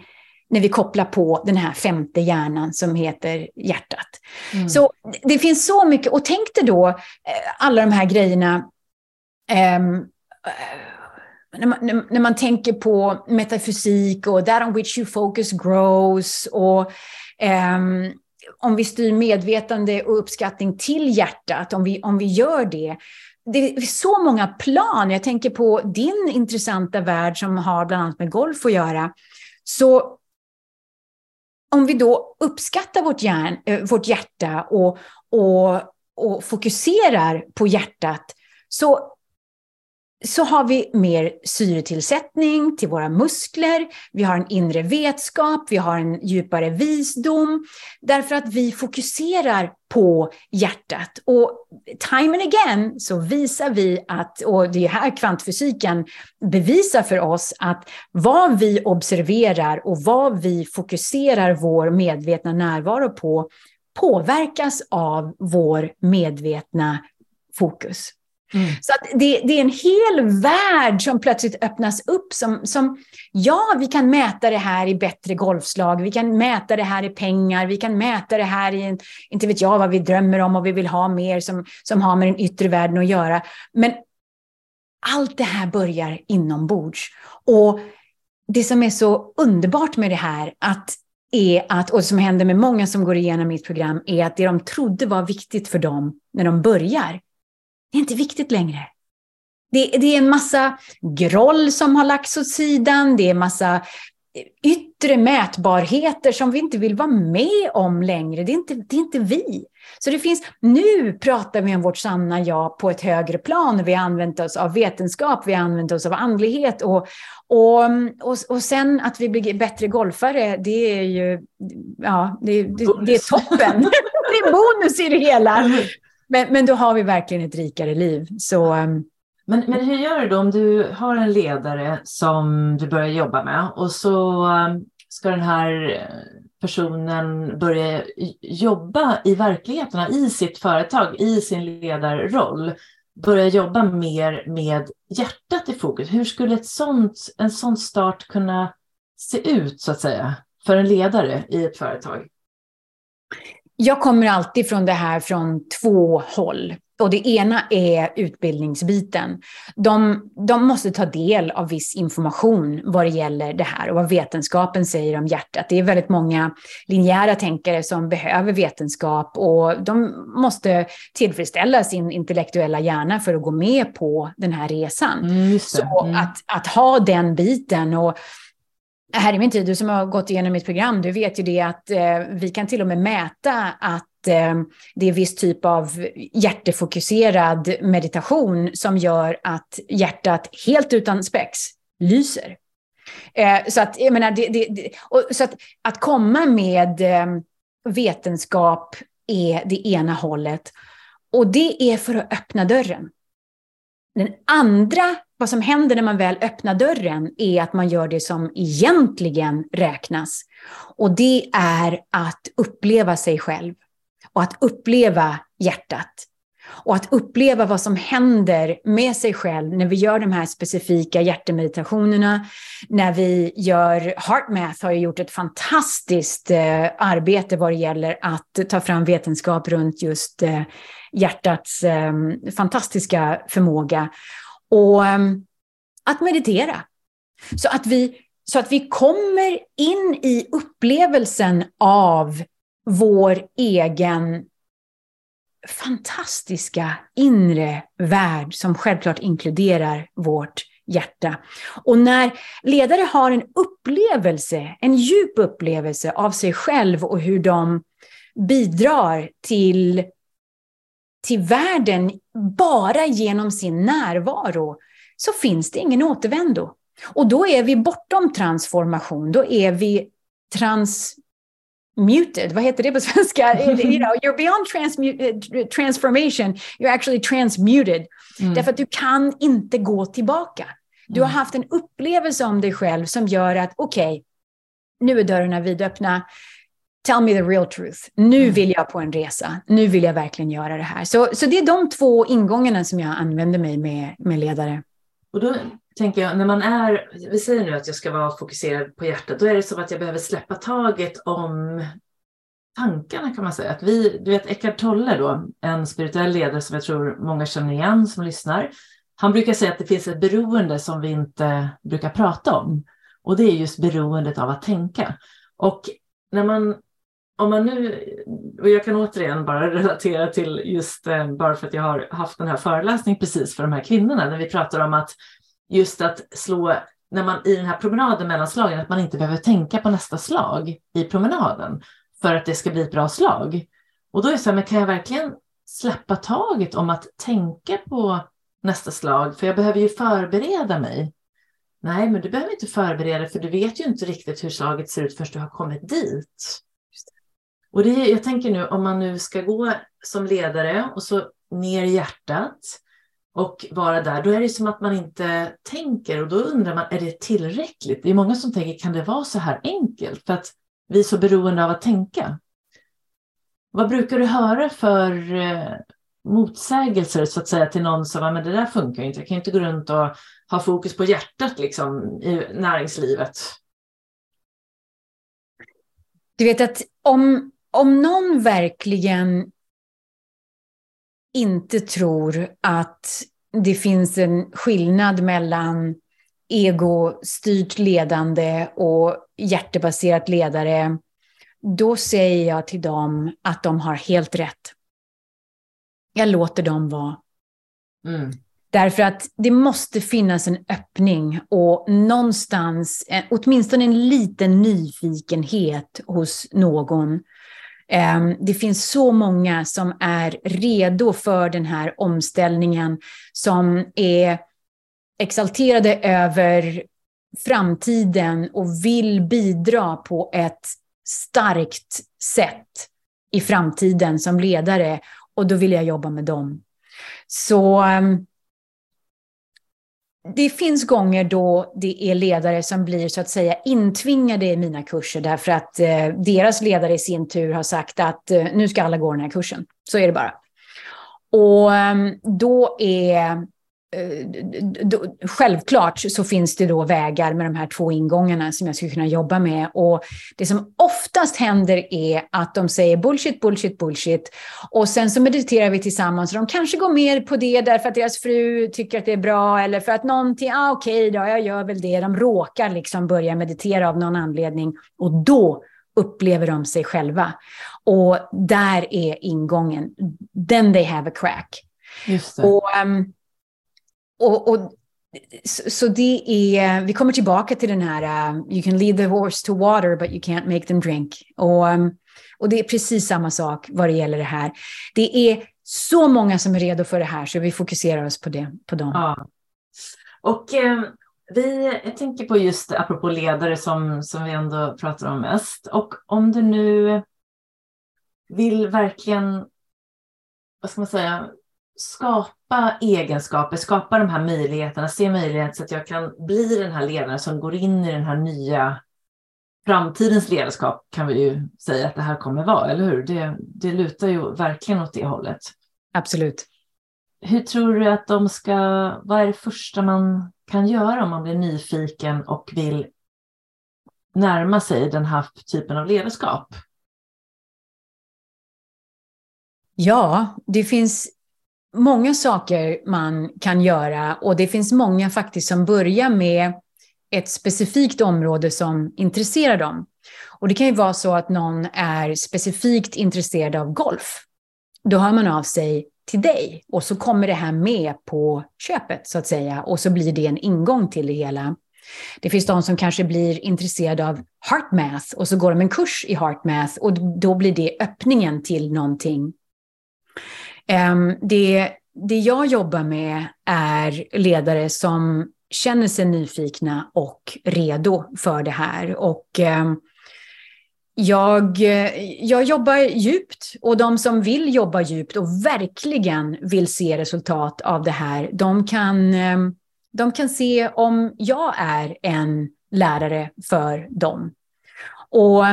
Speaker 3: när vi kopplar på den här femte hjärnan som heter hjärtat. Mm. Så det finns så mycket, och tänk dig då eh, alla de här grejerna um, när man, när man, tänker på metafysik och that on which you focus grows och um, om vi styr medvetande och uppskattning till hjärtat, om vi, om vi gör det, det är så många plan. Jag tänker på din intressanta värld som har bland annat med golf att göra. Så om vi då uppskattar vårt, hjärn, äh, vårt hjärta och, och, och fokuserar på hjärtat så så har vi mer syretillsättning till våra muskler, vi har en inre vetskap, vi har en djupare visdom, därför att vi fokuserar på hjärtat. Och time and again så visar vi att, och det är här kvantfysiken bevisar för oss, att vad vi observerar och vad vi fokuserar vår medvetna närvaro på påverkas av vår medvetna fokus. Mm. Så att det, det, är en hel värld som plötsligt öppnas upp. Som, som, ja, vi kan mäta det här i bättre golfslag, vi kan mäta det här i pengar, vi kan mäta det här i, en, inte vet jag vad vi drömmer om och vi vill ha mer som, som har med den yttre världen att göra. Men allt det här börjar inombords. Och det som är så underbart med det här, att är att, och som händer med många som går igenom mitt program, är att det de trodde var viktigt för dem när de börjar, det är inte viktigt längre. Det, det är en massa groll som har lagts åt sidan, det är en massa yttre mätbarheter som vi inte vill vara med om längre. Det är inte, det är inte vi. Så det finns, nu pratar vi om vårt sanna jag på ett högre plan. Vi har använt oss av vetenskap, vi har använt oss av andlighet och, och, och, och sen att vi blir bättre golfare, det är ju, ja, det, det, det är toppen. det är bonus i det hela. Men, men då har vi verkligen ett rikare liv. Så, ehm,
Speaker 1: men, men hur gör du då om du har en ledare som du börjar jobba med och så ehm, ska den här personen börja jobba i verkligheten, i sitt företag, i sin ledarroll, börja jobba mer med hjärtat i fokus. Hur skulle ett sånt, en sån start kunna se ut, så att säga, för en ledare i ett företag?
Speaker 3: Jag kommer alltid från det här från två håll. Och det ena är utbildningsbiten. De, de, måste ta del av viss information vad det gäller det här och vad vetenskapen säger om hjärtat. Det är väldigt många linjära tänkare som behöver vetenskap och de måste tillfredsställa sin intellektuella hjärna för att gå med på den här resan. Mm, Så mm. att, att ha den biten och här i min tid, du som har gått igenom mitt program, du vet ju det att eh, vi kan till och med mäta att eh, det är viss typ av hjärtefokuserad meditation som gör att hjärtat helt utan spex lyser. Eh, så att, jag menar, det, det, det, och, så att, att komma med eh, vetenskap är det ena hållet. Och det är för att öppna dörren. Den andra, vad som händer när man väl öppnar dörren, är att man gör det som egentligen räknas. Och det är att uppleva sig själv och att uppleva hjärtat. Och att uppleva vad som händer med sig själv när vi gör de här specifika hjärtemeditationerna. När vi gör HeartMath har ju gjort ett fantastiskt eh, arbete vad det gäller att ta fram vetenskap runt just eh, hjärtats eh, fantastiska förmåga. Och ehm, att meditera. Så att, vi, så att vi kommer in i upplevelsen av vår egen fantastiska inre värld som självklart inkluderar vårt hjärta. Och när ledare har en upplevelse, en djup upplevelse av sig själv och hur de bidrar till, till världen bara genom sin närvaro, så finns det ingen återvändo. Och då är vi bortom transformation, då är vi trans muted. Vad heter det på svenska? you know, you're beyond eh, transformation, you're actually transmuted. Mm. Därför att du kan inte gå tillbaka. Du har mm. haft en upplevelse om dig själv som gör att okej, okay, nu är dörrarna vidöppna. Tell me the real truth. Nu mm. vill jag på en resa. Nu vill jag verkligen göra det här. Så, så det är de två ingångarna som jag använder mig med, med ledare.
Speaker 1: Och då tänker jag, när man är, vi säger nu att jag ska vara fokuserad på hjärtat, då är det som att jag behöver släppa taget om tankarna kan man säga. Att vi, du vet Eckart Tolle då, en spirituell ledare som jag tror många känner igen som lyssnar. Han brukar säga att det finns ett beroende som vi inte brukar prata om. Och det är just beroendet av att tänka. Och när man, om man nu, och jag kan återigen bara relatera till just, eh, bara för att jag har haft den här föreläsningen precis för de här kvinnorna, när vi pratar om att just att slå, när man i den här promenaden mellan slagen, att man inte behöver tänka på nästa slag i promenaden för att det ska bli ett bra slag. Och då är det så här, men kan jag verkligen släppa taget om att tänka på nästa slag? För jag behöver ju förbereda mig. Nej, men du behöver inte förbereda för du vet ju inte riktigt hur slaget ser ut först du har kommit dit. Och det, jag tänker nu om man nu ska gå som ledare och så ner i hjärtat och vara där, då är det som att man inte tänker och då undrar man, är det tillräckligt? Det är många som tänker, kan det vara så här enkelt? För att vi är så beroende av att tänka. Vad brukar du höra för eh, motsägelser så att säga till någon som, men det där funkar inte, jag kan inte gå runt och ha fokus på hjärtat liksom i näringslivet.
Speaker 3: Du vet att om, om någon verkligen inte tror att det finns en skillnad mellan egostyrt ledande och hjärtebaserat ledare, då säger jag till dem att de har helt rätt. Jag låter dem vara. Mm. Därför att det måste finnas en öppning och någonstans, åtminstone en liten nyfikenhet hos någon. Ehm, det finns så många som är redo för den här omställningen, som är exalterade över framtiden och vill bidra på ett starkt sätt i framtiden som ledare. Och då vill jag jobba med dem. Så ehm, det finns gånger då det är ledare som blir så att säga intvingade i mina kurser därför att eh, deras ledare i sin tur har sagt att eh, nu ska alla gå den här kursen. Så är det bara. Och ehm, då är Eh, självklart så finns det då vägar med de här två ingångarna som jag skulle kunna jobba med. Och det som oftast händer är att de säger bullshit, bullshit, bullshit. Och sen så mediterar vi tillsammans. Och de kanske går med på det därför att deras fru tycker att det är bra. Eller för att någonting, ah, okej okay då, jag gör väl det. De råkar liksom börja meditera av någon anledning. Och då upplever de sig själva. Och där är ingången. Then they have a crack.
Speaker 1: Just det.
Speaker 3: Och, um, och, och, så det är, vi kommer tillbaka till den här, uh, you can lead the horse to water but you can't make them drink. Och, um, och det är precis samma sak vad det gäller det här. Det är så många som är redo för det här så vi fokuserar oss på, det, på dem.
Speaker 1: Ja. Och eh, vi, jag tänker på just apropå ledare som, som vi ändå pratar om mest. Och om du nu vill verkligen, vad ska man säga, skapa egenskaper, skapa de här möjligheterna, se möjligheter så att jag kan bli den här ledaren som går in i den här nya framtidens ledarskap kan vi ju säga att det här kommer vara, eller hur? Det, det lutar ju verkligen åt det hållet.
Speaker 3: Absolut.
Speaker 1: Hur tror du att de ska, vad är det första man kan göra om man blir nyfiken och vill närma sig den här typen av ledarskap?
Speaker 3: Ja, det finns många saker man kan göra och det finns många faktiskt som börjar med ett specifikt område som intresserar dem. Och det kan ju vara så att någon är specifikt intresserad av golf. Då hör man av sig till dig och så kommer det här med på köpet så att säga och så blir det en ingång till det hela. Det finns de som kanske blir intresserade av heartmath och så går de en kurs i heartmath och då blir det öppningen till någonting Ehm, det, det jag jobbar med är ledare som känner sig nyfikna och redo för det här. Och ehm, jag, jag jobbar djupt och de som vill jobba djupt och verkligen vill se resultat av det här, de kan, ehm, de kan se om jag är en lärare för dem. Och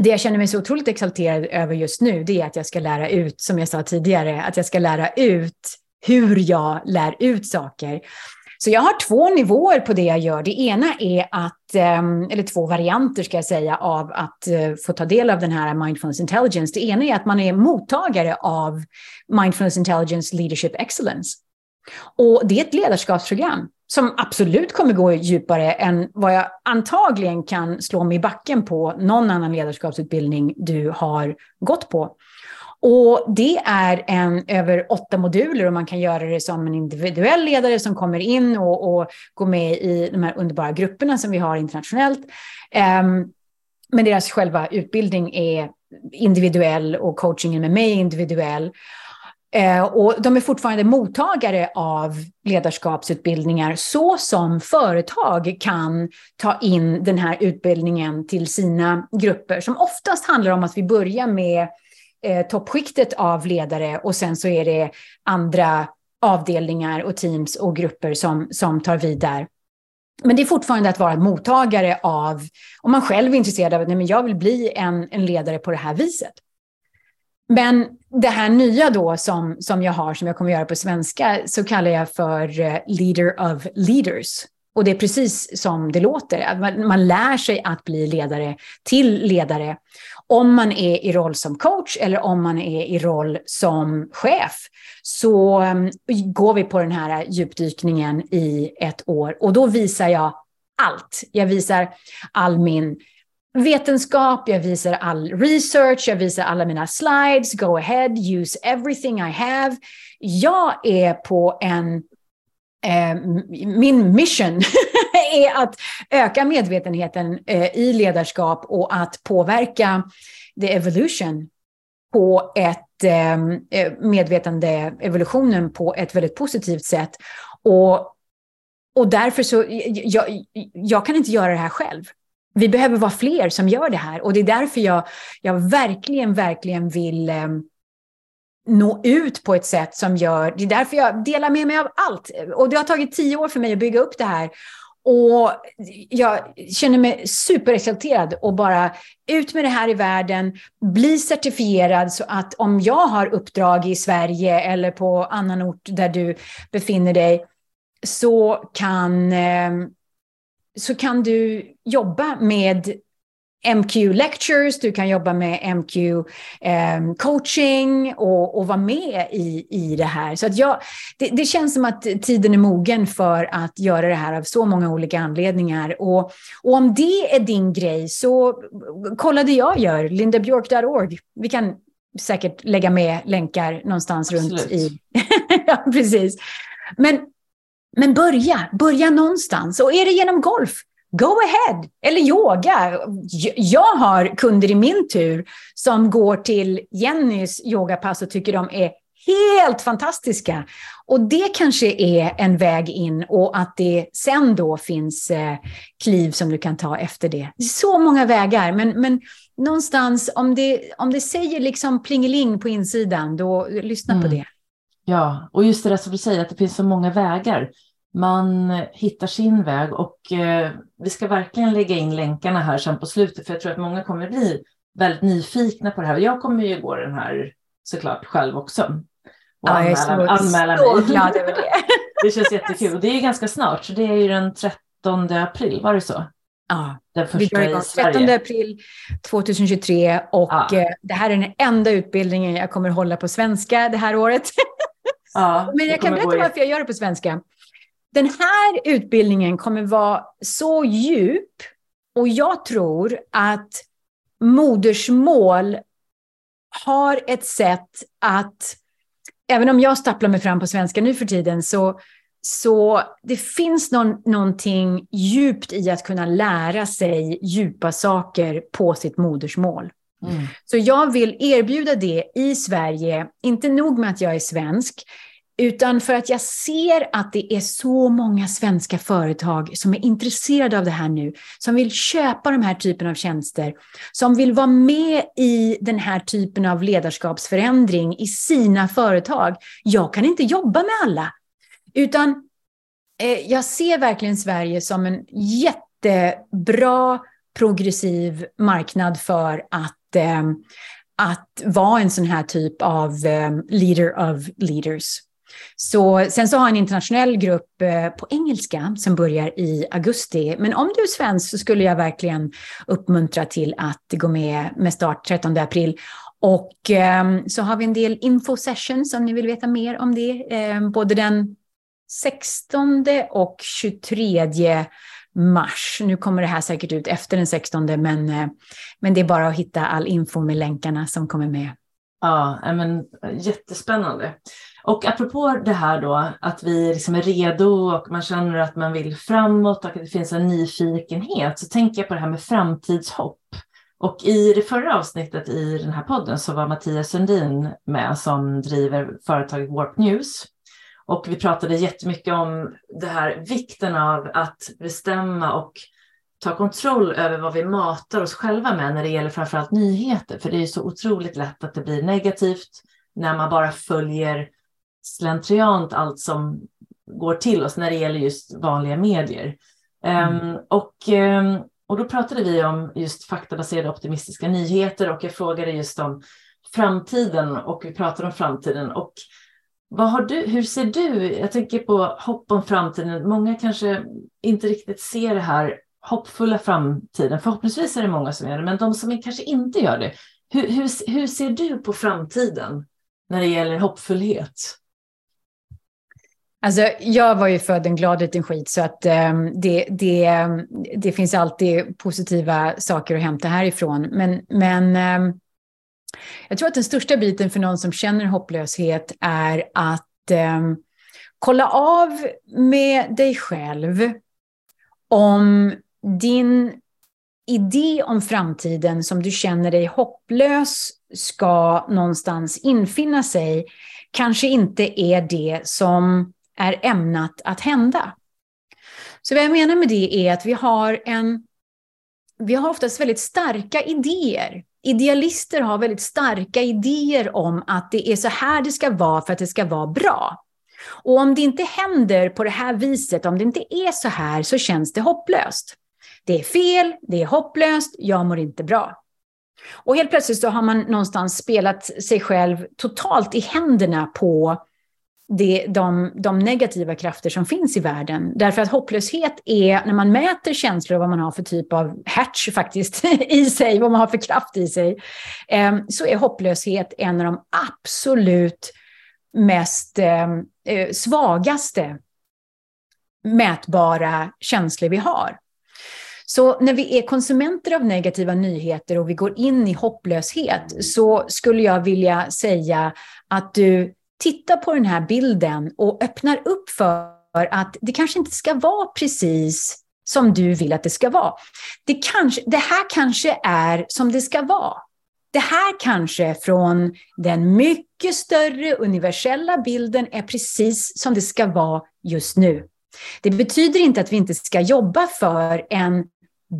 Speaker 3: det jag känner mig så otroligt exalterad över just nu, det är att jag ska lära ut, som jag sa tidigare, att jag ska lära ut hur jag lär ut saker. Så jag har två nivåer på det jag gör. Det ena är att, ehm, eller två varianter ska jag säga, av att eh, få ta del av den här mindfulness intelligence. Det ena är att man är mottagare av mindfulness intelligence leadership excellence. Och det är ett ledarskapsprogram som absolut kommer gå djupare än vad jag antagligen kan slå mig i backen på någon annan ledarskapsutbildning du har gått på. Och det är en över åtta moduler och man kan göra det som en individuell ledare som kommer in och, och går med i de här underbara grupperna som vi har internationellt. Um, men deras själva utbildning är individuell och coachingen med mig är individuell. Eh, och de är fortfarande mottagare av ledarskapsutbildningar så som företag kan ta in den här utbildningen till sina grupper som oftast handlar om att vi börjar med eh, toppskiktet av ledare och sen så är det andra avdelningar och teams och grupper som, som tar vid där. Men det är fortfarande att vara mottagare av, om man själv är intresserad av att jag vill bli en, en ledare på det här viset. Men det här nya då som, som jag har, som jag kommer göra på svenska, så kallar jag för eh, leader of leaders. Och det är precis som det låter. Man, man lär sig att bli ledare till ledare. Om man är i roll som coach eller om man är i roll som chef så eh, går vi på den här djupdykningen i ett år. Och då visar jag allt. Jag visar all min vetenskap, jag visar all research, jag visar alla mina slides, go ahead, use everything I have. Jag är på en Eh, min mission är att öka medvetenheten eh, i ledarskap och att påverka the evolution på ett eh, eh medvetande evolutionen på ett väldigt positivt sätt. Och, och därför så, jag, jag kan inte göra det här själv. Vi behöver vara fler som gör det här och det är därför jag, jag verkligen, verkligen vill eh, nå ut på ett sätt som gör, det är därför jag delar med mig av allt. Och det har tagit tio år för mig att bygga upp det här. Och jag känner mig superexalterad och bara ut med det här i världen, bli certifierad så att om jag har uppdrag i Sverige eller på annan ort där du befinner dig så kan, eh, så kan du jobba med MQ Lectures, du kan jobba med MQ eh, coaching och, och vara med i, i det här. Så att jag, det, det, känns som att tiden är mogen för att göra det här av så många olika anledningar. Och, och om det är din grej så kolla det jag gör, lindabjörk.org. Vi kan säkert lägga med länkar någonstans Absolut. runt i... ja, precis. Men, men börja, börja någonstans. Och är det genom golf, Go ahead! Eller yoga. Jag har kunder i min tur som går till Jennys yogapass och tycker de är helt fantastiska. Och det kanske är en väg in och att det sen då finns eh, kliv som du kan ta efter det. det är så många vägar, men, men någonstans om det, om det säger liksom plingeling på insidan, då lyssna mm. på det.
Speaker 1: Ja, och just det där som du säger, att det finns så många vägar man hittar sin väg och eh, vi ska verkligen lägga in länkarna här sen på slutet för jag tror att många kommer bli väldigt nyfikna på det här. Jag kommer ju gå den här såklart själv också.
Speaker 3: Och ja, anmäla, jag är så, anmäla så mig. glad över det.
Speaker 1: det känns jättekul och det är ganska snart så det är ju den 13 april, var det så?
Speaker 3: Ja, den första vi igång 13 april 2023 och ja. Eh, det här är den enda utbildningen jag kommer hålla på svenska det här året. Ja, Men jag kan berätta varför jag gör det på svenska. Den här utbildningen kommer vara så djup och jag tror att modersmål har ett sätt att, även om jag stapplar mig fram på svenska nu för tiden, så, så det finns någon, någonting djupt i att kunna lära sig djupa saker på sitt modersmål. Mm. Så jag vill erbjuda det i Sverige, inte nog med att jag är svensk, utan för att jag ser att det är så många svenska företag som är intresserade av det här nu, som vill köpa de här typen av tjänster, som vill vara med i den här typen av ledarskapsförändring i sina företag. Jag kan inte jobba med alla, utan eh, jag ser verkligen Sverige som en jättebra progressiv marknad för att Eh, att vara en sån här typ av eh, leader of leaders. Så, sen så har jag en internationell grupp eh, på engelska som börjar i augusti. Men om du är svensk så skulle jag verkligen uppmuntra till att gå med med start 13 april. Och ehm, så har vi en del info sessions om ni vill veta mer om det. Ehm, både den 16 och 23 mars. Nu kommer det här säkert ut efter den 16, men, eh, men det är bara att hitta all info med länkarna som kommer med.
Speaker 1: Ja, eh, men eh, jättespännande. Och apropå det här då, att vi liksom är redo och man känner att man vill framåt och att det finns en nyfikenhet, så tänker jag på det här med framtidshopp. Och i det förra avsnittet i den här podden så var Mattias Sundin med som driver företaget Warp News. Och vi pratade jättemycket om det här vikten av att bestämma och ta kontroll över vad vi matar oss själva med när det gäller framförallt nyheter. För det är så otroligt lätt att det blir negativt när man bara följer slentriant allt som går till oss när det gäller just vanliga medier. Mm. Um, och, um, och då pratade vi om just faktabaserade optimistiska nyheter och jag frågade just om framtiden och vi pratade om framtiden. Och vad har du, hur ser du, jag tänker på hopp om framtiden, många kanske inte riktigt ser det här hoppfulla framtiden, förhoppningsvis är det många som gör det, men de som kanske inte gör det, hur, hur, hur ser du på framtiden när det gäller hoppfullhet?
Speaker 3: Alltså, jag var ju född en glad liten skit, så att um, det, det, det finns alltid positiva saker att hämta härifrån. Men, men um, jag tror att den största biten för någon som känner hopplöshet är att eh, kolla av med dig själv om din idé om framtiden som du känner dig hopplös ska någonstans infinna sig kanske inte är det som är ämnat att hända. Så vad jag menar med det är att vi har en vi har oftast väldigt starka idéer. Idealister har väldigt starka idéer om att det är så här det ska vara för att det ska vara bra. Och om det inte händer på det här viset, om det inte är så här, så känns det hopplöst. Det är fel, det är hopplöst, jag mår inte bra. Och helt plötsligt så har man någonstans spelat sig själv totalt i händerna på det, de, de negativa krafter som finns i världen. Därför att hopplöshet är, när man mäter känslor och vad man har för typ av hertz faktiskt i sig, vad man har för kraft i sig, eh, så är hopplöshet en av de absolut mest eh, eh svagaste mätbara känslor vi har. Så när vi är konsumenter av negativa nyheter och vi går in i hopplöshet så skulle jag vilja säga att du tittar på den här bilden och öppnar upp för att det kanske inte ska vara precis som du vill att det ska vara. Det, kanske, det här kanske är som det ska vara. Det här kanske från den mycket större universella bilden är precis som det ska vara just nu. Det betyder inte att vi inte ska jobba för en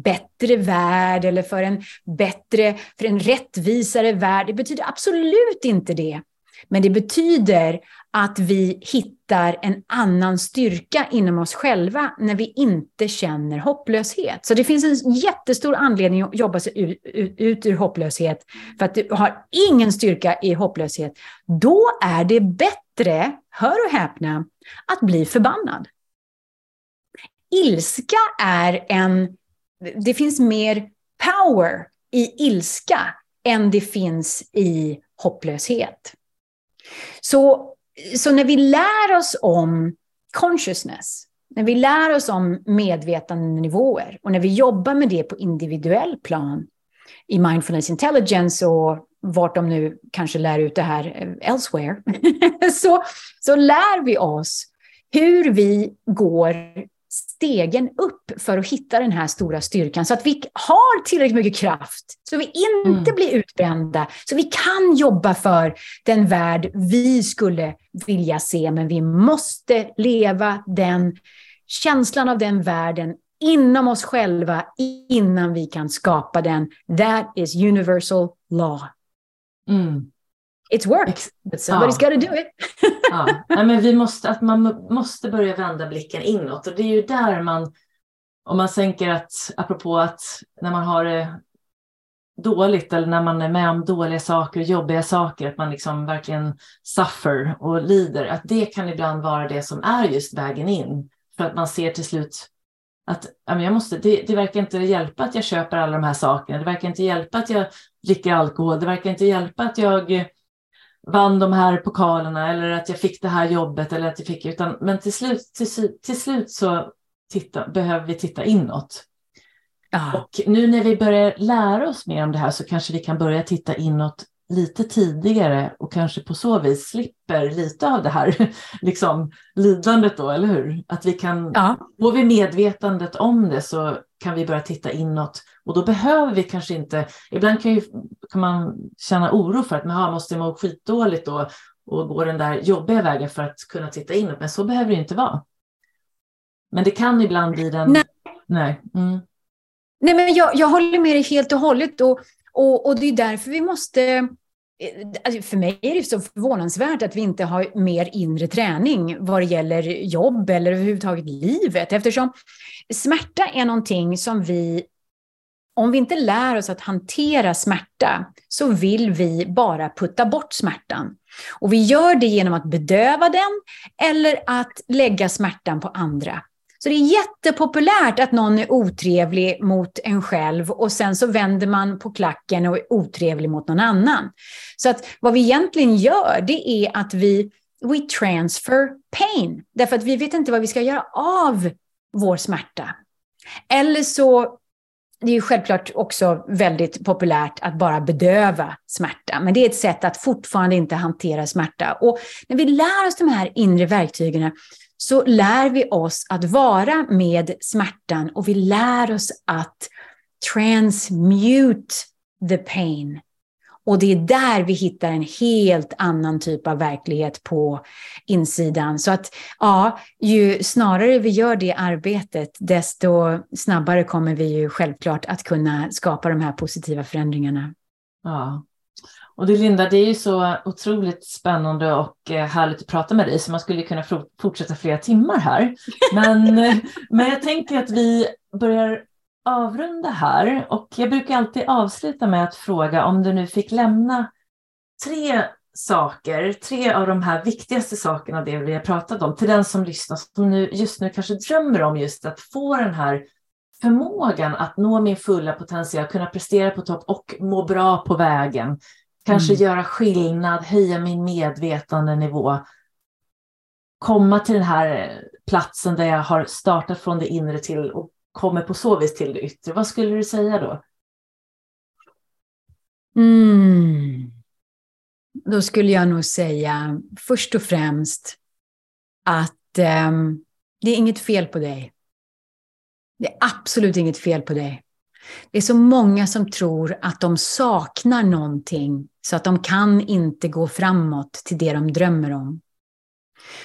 Speaker 3: bättre värld eller för en bättre, för en rättvisare värld. Det betyder absolut inte det. Men det betyder att vi hittar en annan styrka inom oss själva när vi inte känner hopplöshet. Så det finns en jättestor anledning att jobba sig ut, ut, ut ur hopplöshet. För att du har ingen styrka i hopplöshet. Då är det bättre, hör och häpna, att bli förbannad. Ilska är en det finns mer power i ilska än det finns i hopplöshet. Så, så när vi lär oss om consciousness, när vi lär oss om medvetandenivåer och när vi jobbar med det på individuell plan i mindfulness intelligence och vart de nu kanske lär ut det här eh, elsewhere, så, så lär vi oss hur vi går stegen upp för att hitta den här stora styrkan så att vi har tillräckligt mycket kraft så vi inte mm. blir utbrända, så vi kan jobba för den värld vi skulle vilja se, men vi måste leva den känslan av den världen inom oss själva innan vi kan skapa den. That is universal law. Mm. It's work, but somebody's ja. got to do it.
Speaker 1: ja. men vi måste, att man måste börja vända blicken inåt och det är ju där man, om man tänker att, apropå att när man har det dåligt eller när man är med om dåliga saker, jobbiga saker, att man liksom verkligen suffer och lider, att det kan ibland vara det som är just vägen in. För att man ser till slut att jag måste, det, det verkar inte hjälpa att jag köper alla de här sakerna, det verkar inte hjälpa att jag dricker alkohol, det verkar inte hjälpa att jag vann de här pokalerna eller att jag fick det här jobbet eller att jag fick, utan, men till slut, till, till slut så titta, behöver vi titta inåt. Ja. Och nu när vi börjar lära oss mer om det här så kanske vi kan börja titta inåt lite tidigare och kanske på så vis slipper lite av det här liksom, lidandet då, eller hur? Att vi kan, ja. får vi medvetandet om det så kan vi börja titta inåt och då behöver vi kanske inte, ibland kan, ju, kan man känna oro för att man måste må skitdåligt då och gå den där jobbiga vägen för att kunna titta inåt, men så behöver det inte vara. Men det kan ibland bli den...
Speaker 3: Nej,
Speaker 1: Nej. Mm.
Speaker 3: Nej men jag, jag håller med dig helt och hållet och, och, och det är därför vi måste eh, Alltså för mig är det så förvånansvärt att vi inte har mer inre träning vad det gäller jobb eller överhuvudtaget livet. Eftersom smärta är någonting som vi, om vi inte lär oss att hantera smärta, så vill vi bara putta bort smärtan. Och vi gör det genom att bedöva den eller att lägga smärtan på andra. Så det är jättepopulärt att någon är otrevlig mot en själv och sen så vänder man på klacken och är otrevlig mot någon annan. Så att vad vi egentligen gör, det är att vi we transfer pain. Därför att vi vet inte vad vi ska göra av vår smärta. Eller så, det är ju självklart också väldigt populärt att bara bedöva smärta. Men det är ett sätt att fortfarande inte hantera smärta. Och när vi lär oss de här inre verktygen så lär vi oss att vara med smärtan och vi lär oss att transmute the pain. Och det är där vi hittar en helt annan typ av verklighet på insidan. Så att ja, ju snarare vi gör det arbetet, desto snabbare kommer vi ju självklart att kunna skapa de här positiva förändringarna.
Speaker 1: Ja. Och det Linda, det är ju så otroligt spännande och eh, härligt att prata med dig så man skulle kunna fortsätta flera timmar här. Men, men jag tänker att vi börjar avrunda här och jag brukar alltid avsluta med att fråga om du nu fick lämna tre saker, tre av de här viktigaste sakerna, det vi har pratat om, till den som lyssnar, som nu, just nu kanske drömmer om just att få den här förmågan att nå min fulla potential, kunna prestera på topp och må bra på vägen. Kanske mm. göra skillnad, höja min medvetandenivå. Komma till den här platsen där jag har startat från det inre till och kommer på så vis till det yttre. Vad skulle du säga då?
Speaker 3: Mm. Då skulle jag nog säga först och främst att eh, det är inget fel på dig. Det är absolut inget fel på dig. Det är så många som tror att de saknar någonting så att de kan inte gå framåt till det de drömmer om.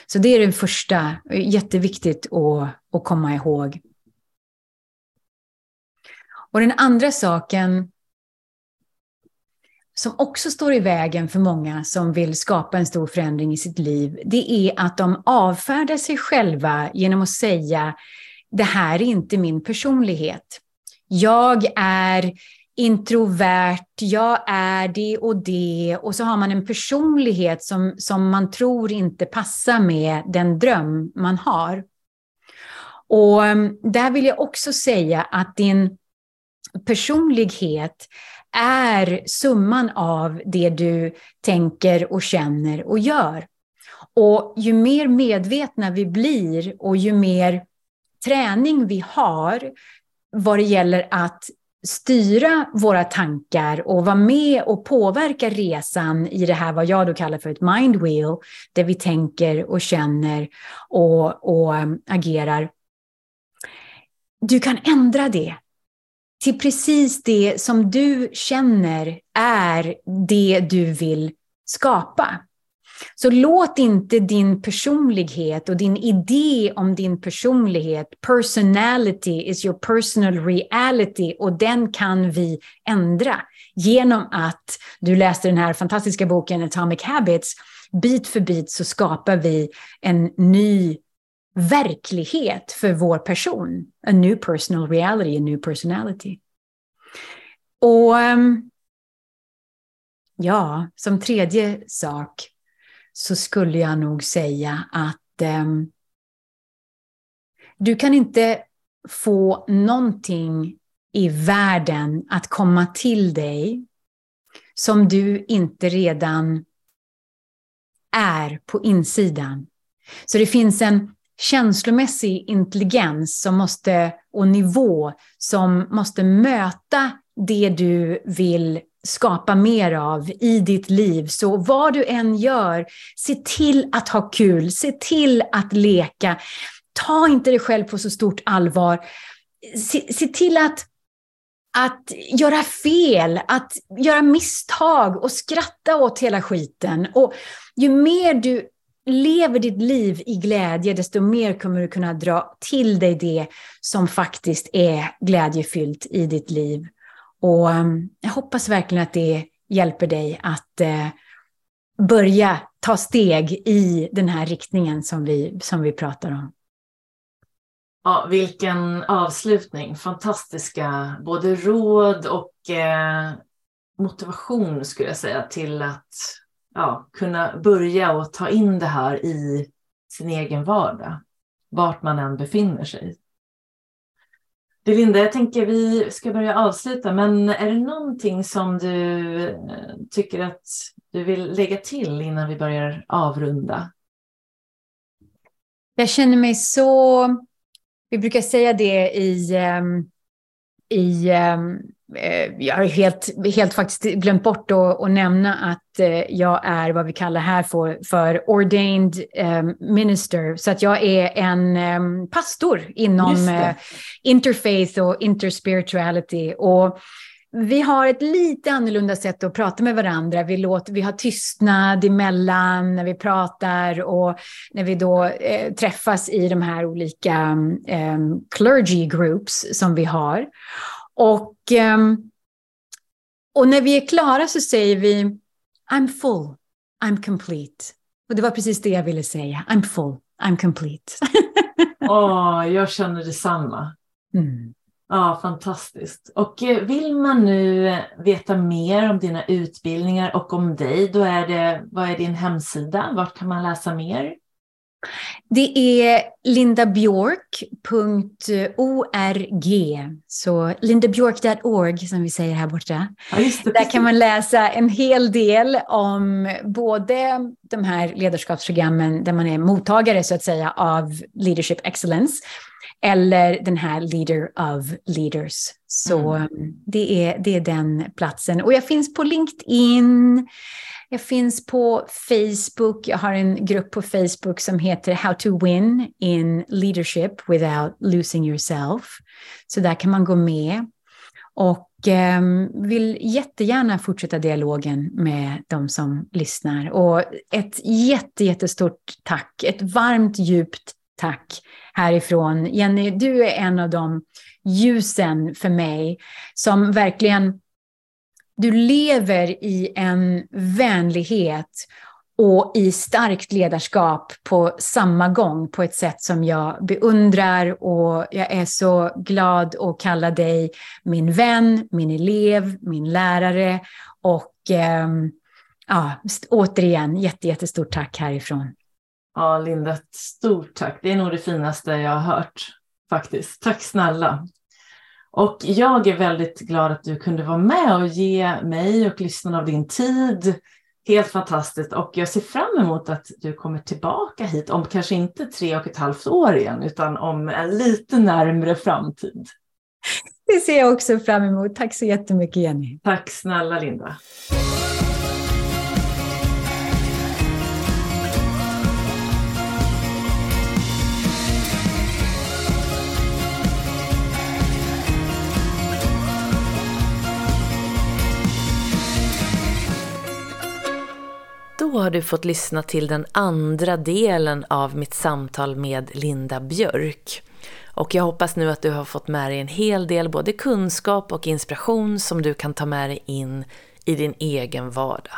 Speaker 3: Så det är det första, jätteviktigt att, att komma ihåg. Och den andra saken som också står i vägen för många som vill skapa en stor förändring i sitt liv, det är att de avfärdar sig själva genom att säga det här är inte min personlighet. Jag är introvert, jag är det och det. Och så har man en personlighet som, som man tror inte passar med den dröm man har. Och um, där vill jag också säga att din personlighet är summan av det du tänker och känner och gör. Och ju mer medvetna vi blir och ju mer träning vi har vad det gäller att styra våra tankar och vara med och påverka resan i det här vad jag då kallar för ett mind wheel, där vi tänker och känner och, och um, agerar. Du kan ändra det till precis det som du känner är det du vill skapa. Så låt inte din personlighet och din idé om din personlighet, personality is your personal reality och den kan vi ändra genom att du läste den här fantastiska boken Atomic Habits. Bit för bit så skapar vi en ny verklighet för vår person. A new personal reality, a new personality. Och ehm, ja, som tredje sak så skulle jag nog säga att eh, du kan inte få någonting i världen att komma till dig som du inte redan är på insidan. Så det finns en känslomässig intelligens som måste, och nivå som måste möta det du vill skapa mer av i ditt liv. Så vad du än gör, se till att ha kul, se till att leka. Ta inte dig själv på så stort allvar. Se, se till att, att göra fel, att göra misstag och skratta åt hela skiten. Och ju mer du lever ditt liv i glädje, desto mer kommer du kunna dra till dig det som faktiskt är glädjefyllt i ditt liv. Och eh, jag hoppas verkligen att det hjälper dig att eh, börja ta steg i den här riktningen som vi, som vi pratar om.
Speaker 1: Ja, vilken avslutning. Fantastiska både råd och eh, motivation skulle jag säga till att ja, kunna börja och ta in det här i sin egen vardag, vart man än befinner sig. Belinda, jag tänker vi ska börja avsluta, men är det någonting som du eh, tycker att du vill lägga till innan vi börjar avrunda?
Speaker 3: Jag känner mig så... Vi brukar säga det i, ehm, i ehm, jag har helt, helt faktiskt glömt bort att, nämna att uh, jag är vad vi kallar här för, för ordained um, minister. Så att jag är en um, pastor inom uh, interfaith och interspirituality. Och vi har ett lite annorlunda sätt att prata med varandra. Vi, låter, vi har tystnad emellan när vi pratar och när vi då eh, träffas i de här olika eh, clergy groups som vi har. Och, eh, och när vi är klara så säger vi I'm full, I'm complete. Och det var precis det jag ville säga. I'm full, I'm complete.
Speaker 4: Åh, oh, jag känner detsamma. Mm. Ja, fantastiskt. Och eh, vill man nu veta mer om dina utbildningar och om dig, då är det, vad är din hemsida? Vart kan man läsa mer?
Speaker 3: Det är lindabjörk.org, så lindabjörk.org som vi säger här borta. Ja, det, Där kan man läsa en hel del om både de här ledarskapsprogrammen där man är mottagare så att säga av Leadership Excellence eller den här Leader of Leaders. Så mm. det, är, det är den platsen. Och jag finns på LinkedIn, jag finns på Facebook, jag har en grupp på Facebook som heter How to win in leadership without losing yourself. Så där kan man gå med. Och eh, vill jättegärna fortsätta dialogen med de som lyssnar. Och ett jätte, jättestort tack, ett varmt, djupt tack härifrån. Jenny, du är en av de ljusen för mig som verkligen, du lever i en vänlighet och i starkt ledarskap på samma gång på ett sätt som jag beundrar och jag är så glad att kalla dig min vän, min elev, min lärare och eh, ja, återigen jätte, jättestort tack härifrån.
Speaker 4: Ja, Linda, stort tack. Det är nog det finaste jag har hört faktiskt. Tack snälla. Och jag är väldigt glad att du kunde vara med och ge mig och lyssnarna av din tid. Helt fantastiskt och jag ser fram emot att du kommer tillbaka hit om kanske inte tre och ett halvt år igen utan om en lite närmre framtid.
Speaker 3: Det ser jag också fram emot. Tack så jättemycket Jenny.
Speaker 4: Tack snälla Linda.
Speaker 1: Då har du fått lyssna till den andra delen av mitt samtal med Linda Björk. Och jag hoppas nu att du har fått med dig en hel del både kunskap och inspiration som du kan ta med dig in i din egen vardag.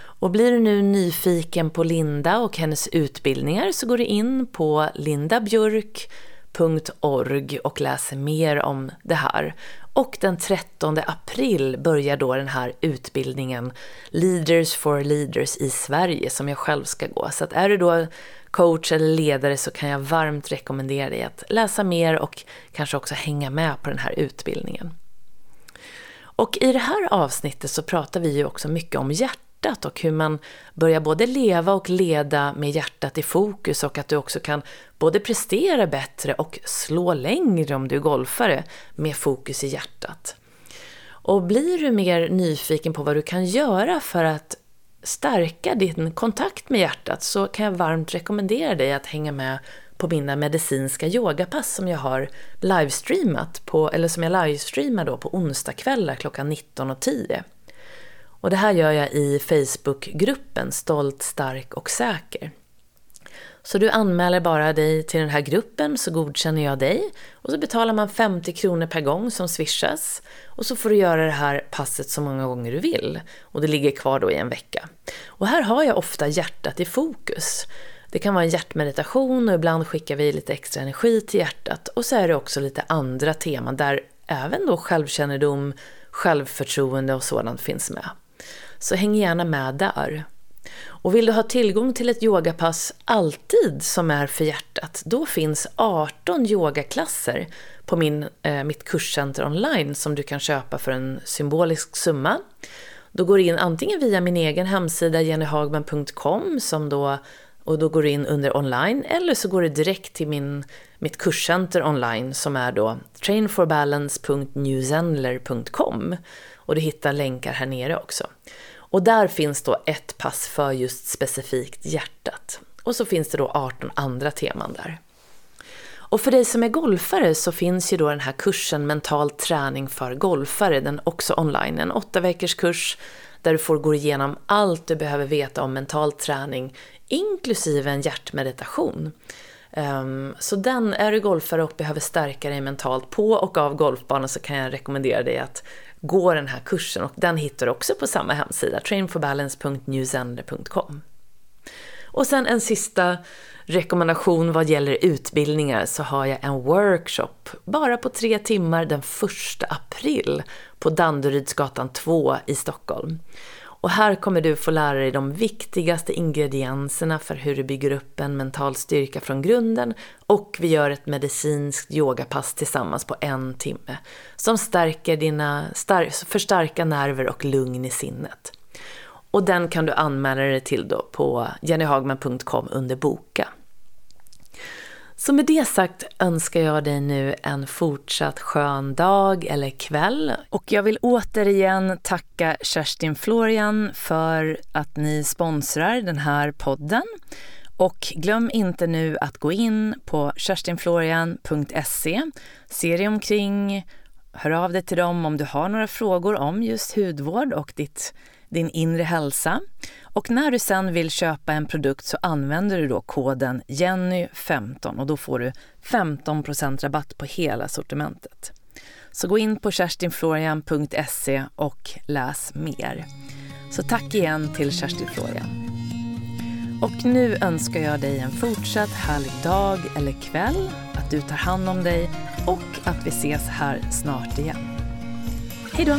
Speaker 1: Och blir du nu nyfiken på Linda och hennes utbildningar så går du in på lindabjörk.se lindabjörk.org och läser mer om det här. Och den 13 april börjar då den här utbildningen Leaders for Leaders i Sverige som jag själv ska gå. Så att är du då coach eller ledare så kan jag varmt rekommendera dig att läsa mer och kanske också hänga med på den här utbildningen. Och i det här avsnittet så pratar vi ju också mycket om hjärtat hjärtat och hur man börjar både leva och leda med hjärtat i fokus och att du också kan både prestera bättre och slå längre om du är golfare med fokus i hjärtat. Och blir du mer nyfiken på vad du kan göra för att stärka din kontakt med hjärtat så kan jag varmt rekommendera dig att hänga med på mina medicinska yogapass som jag har livestreamat på, eller som jag livestreamar då på onsdagskvällar klockan 19.10. Och det här gör jag i Facebookgruppen Stolt, stark och säker. Så du anmäler bara dig till den här gruppen så godkänner jag dig och så betalar man 50 kronor per gång som swishas och så får du göra det här passet så många gånger du vill och det ligger kvar då i en vecka. Och här har jag ofta hjärtat i fokus. Det kan vara en hjärtmeditation och ibland skickar vi lite extra energi till hjärtat och så är det också lite andra teman där även då självkännedom, självförtroende och sådant finns med. Så häng gärna med där. Och vill du ha tillgång till ett yogapass alltid som är för hjärtat, då finns 18 yogaklasser på min, eh, mitt kurscenter online som du kan köpa för en symbolisk summa. Då går du in antingen via min egen hemsida jennyhagman.com som då och då går du in under online eller så går du direkt till min, mitt kurscenter online som är då trainforbalance.newzenler.com och du hittar länkar här nere också. Och där finns då ett pass för just specifikt hjärtat. Och så finns det då 18 andra teman där. Och för dig som är golfare så finns ju då den här kursen Mental träning för golfare, den är också online, en åtta veckors kurs där du får gå igenom allt du behöver veta om mental träning, inklusive en hjärtmeditation. Ehm, så den, är du golfare och behöver stärka dig mentalt på och av golfbanan så kan jag rekommendera dig att gå den här kursen och den hittar du också på samma hemsida, trainforbalance.newzender.com. Och sen en sista rekommendation vad gäller utbildningar så har jag en workshop bara på tre timmar den 1 april på Danderydsgatan 2 i Stockholm. Och här kommer du få lära dig de viktigaste ingredienserna för hur du bygger upp en mental styrka från grunden och vi gör ett medicinskt yogapass tillsammans på en timme som stärker dina förstärka nerver och lugn i sinnet. Och den kan du anmäla dig till då på jennyhagman.com under boka. Så med det sagt önskar jag dig nu en fortsatt skön dag eller kväll. Och jag vill återigen tacka Kerstin Florian för att ni sponsrar den här podden. Och glöm inte nu att gå in på kerstinflorian.se, se dig omkring, hör av dig till dem om du har några frågor om just hudvård och ditt din inre hälsa. Och när du sen vill köpa en produkt så använder du då koden Jenny15 och då får du 15% rabatt på hela sortimentet. Så gå in på kerstinflorian.se och läs mer. Så tack igen till Kerstin Florian. Och nu önskar jag dig en fortsatt härlig dag eller kväll, att du tar hand om dig och att vi ses här snart igen. Hej då!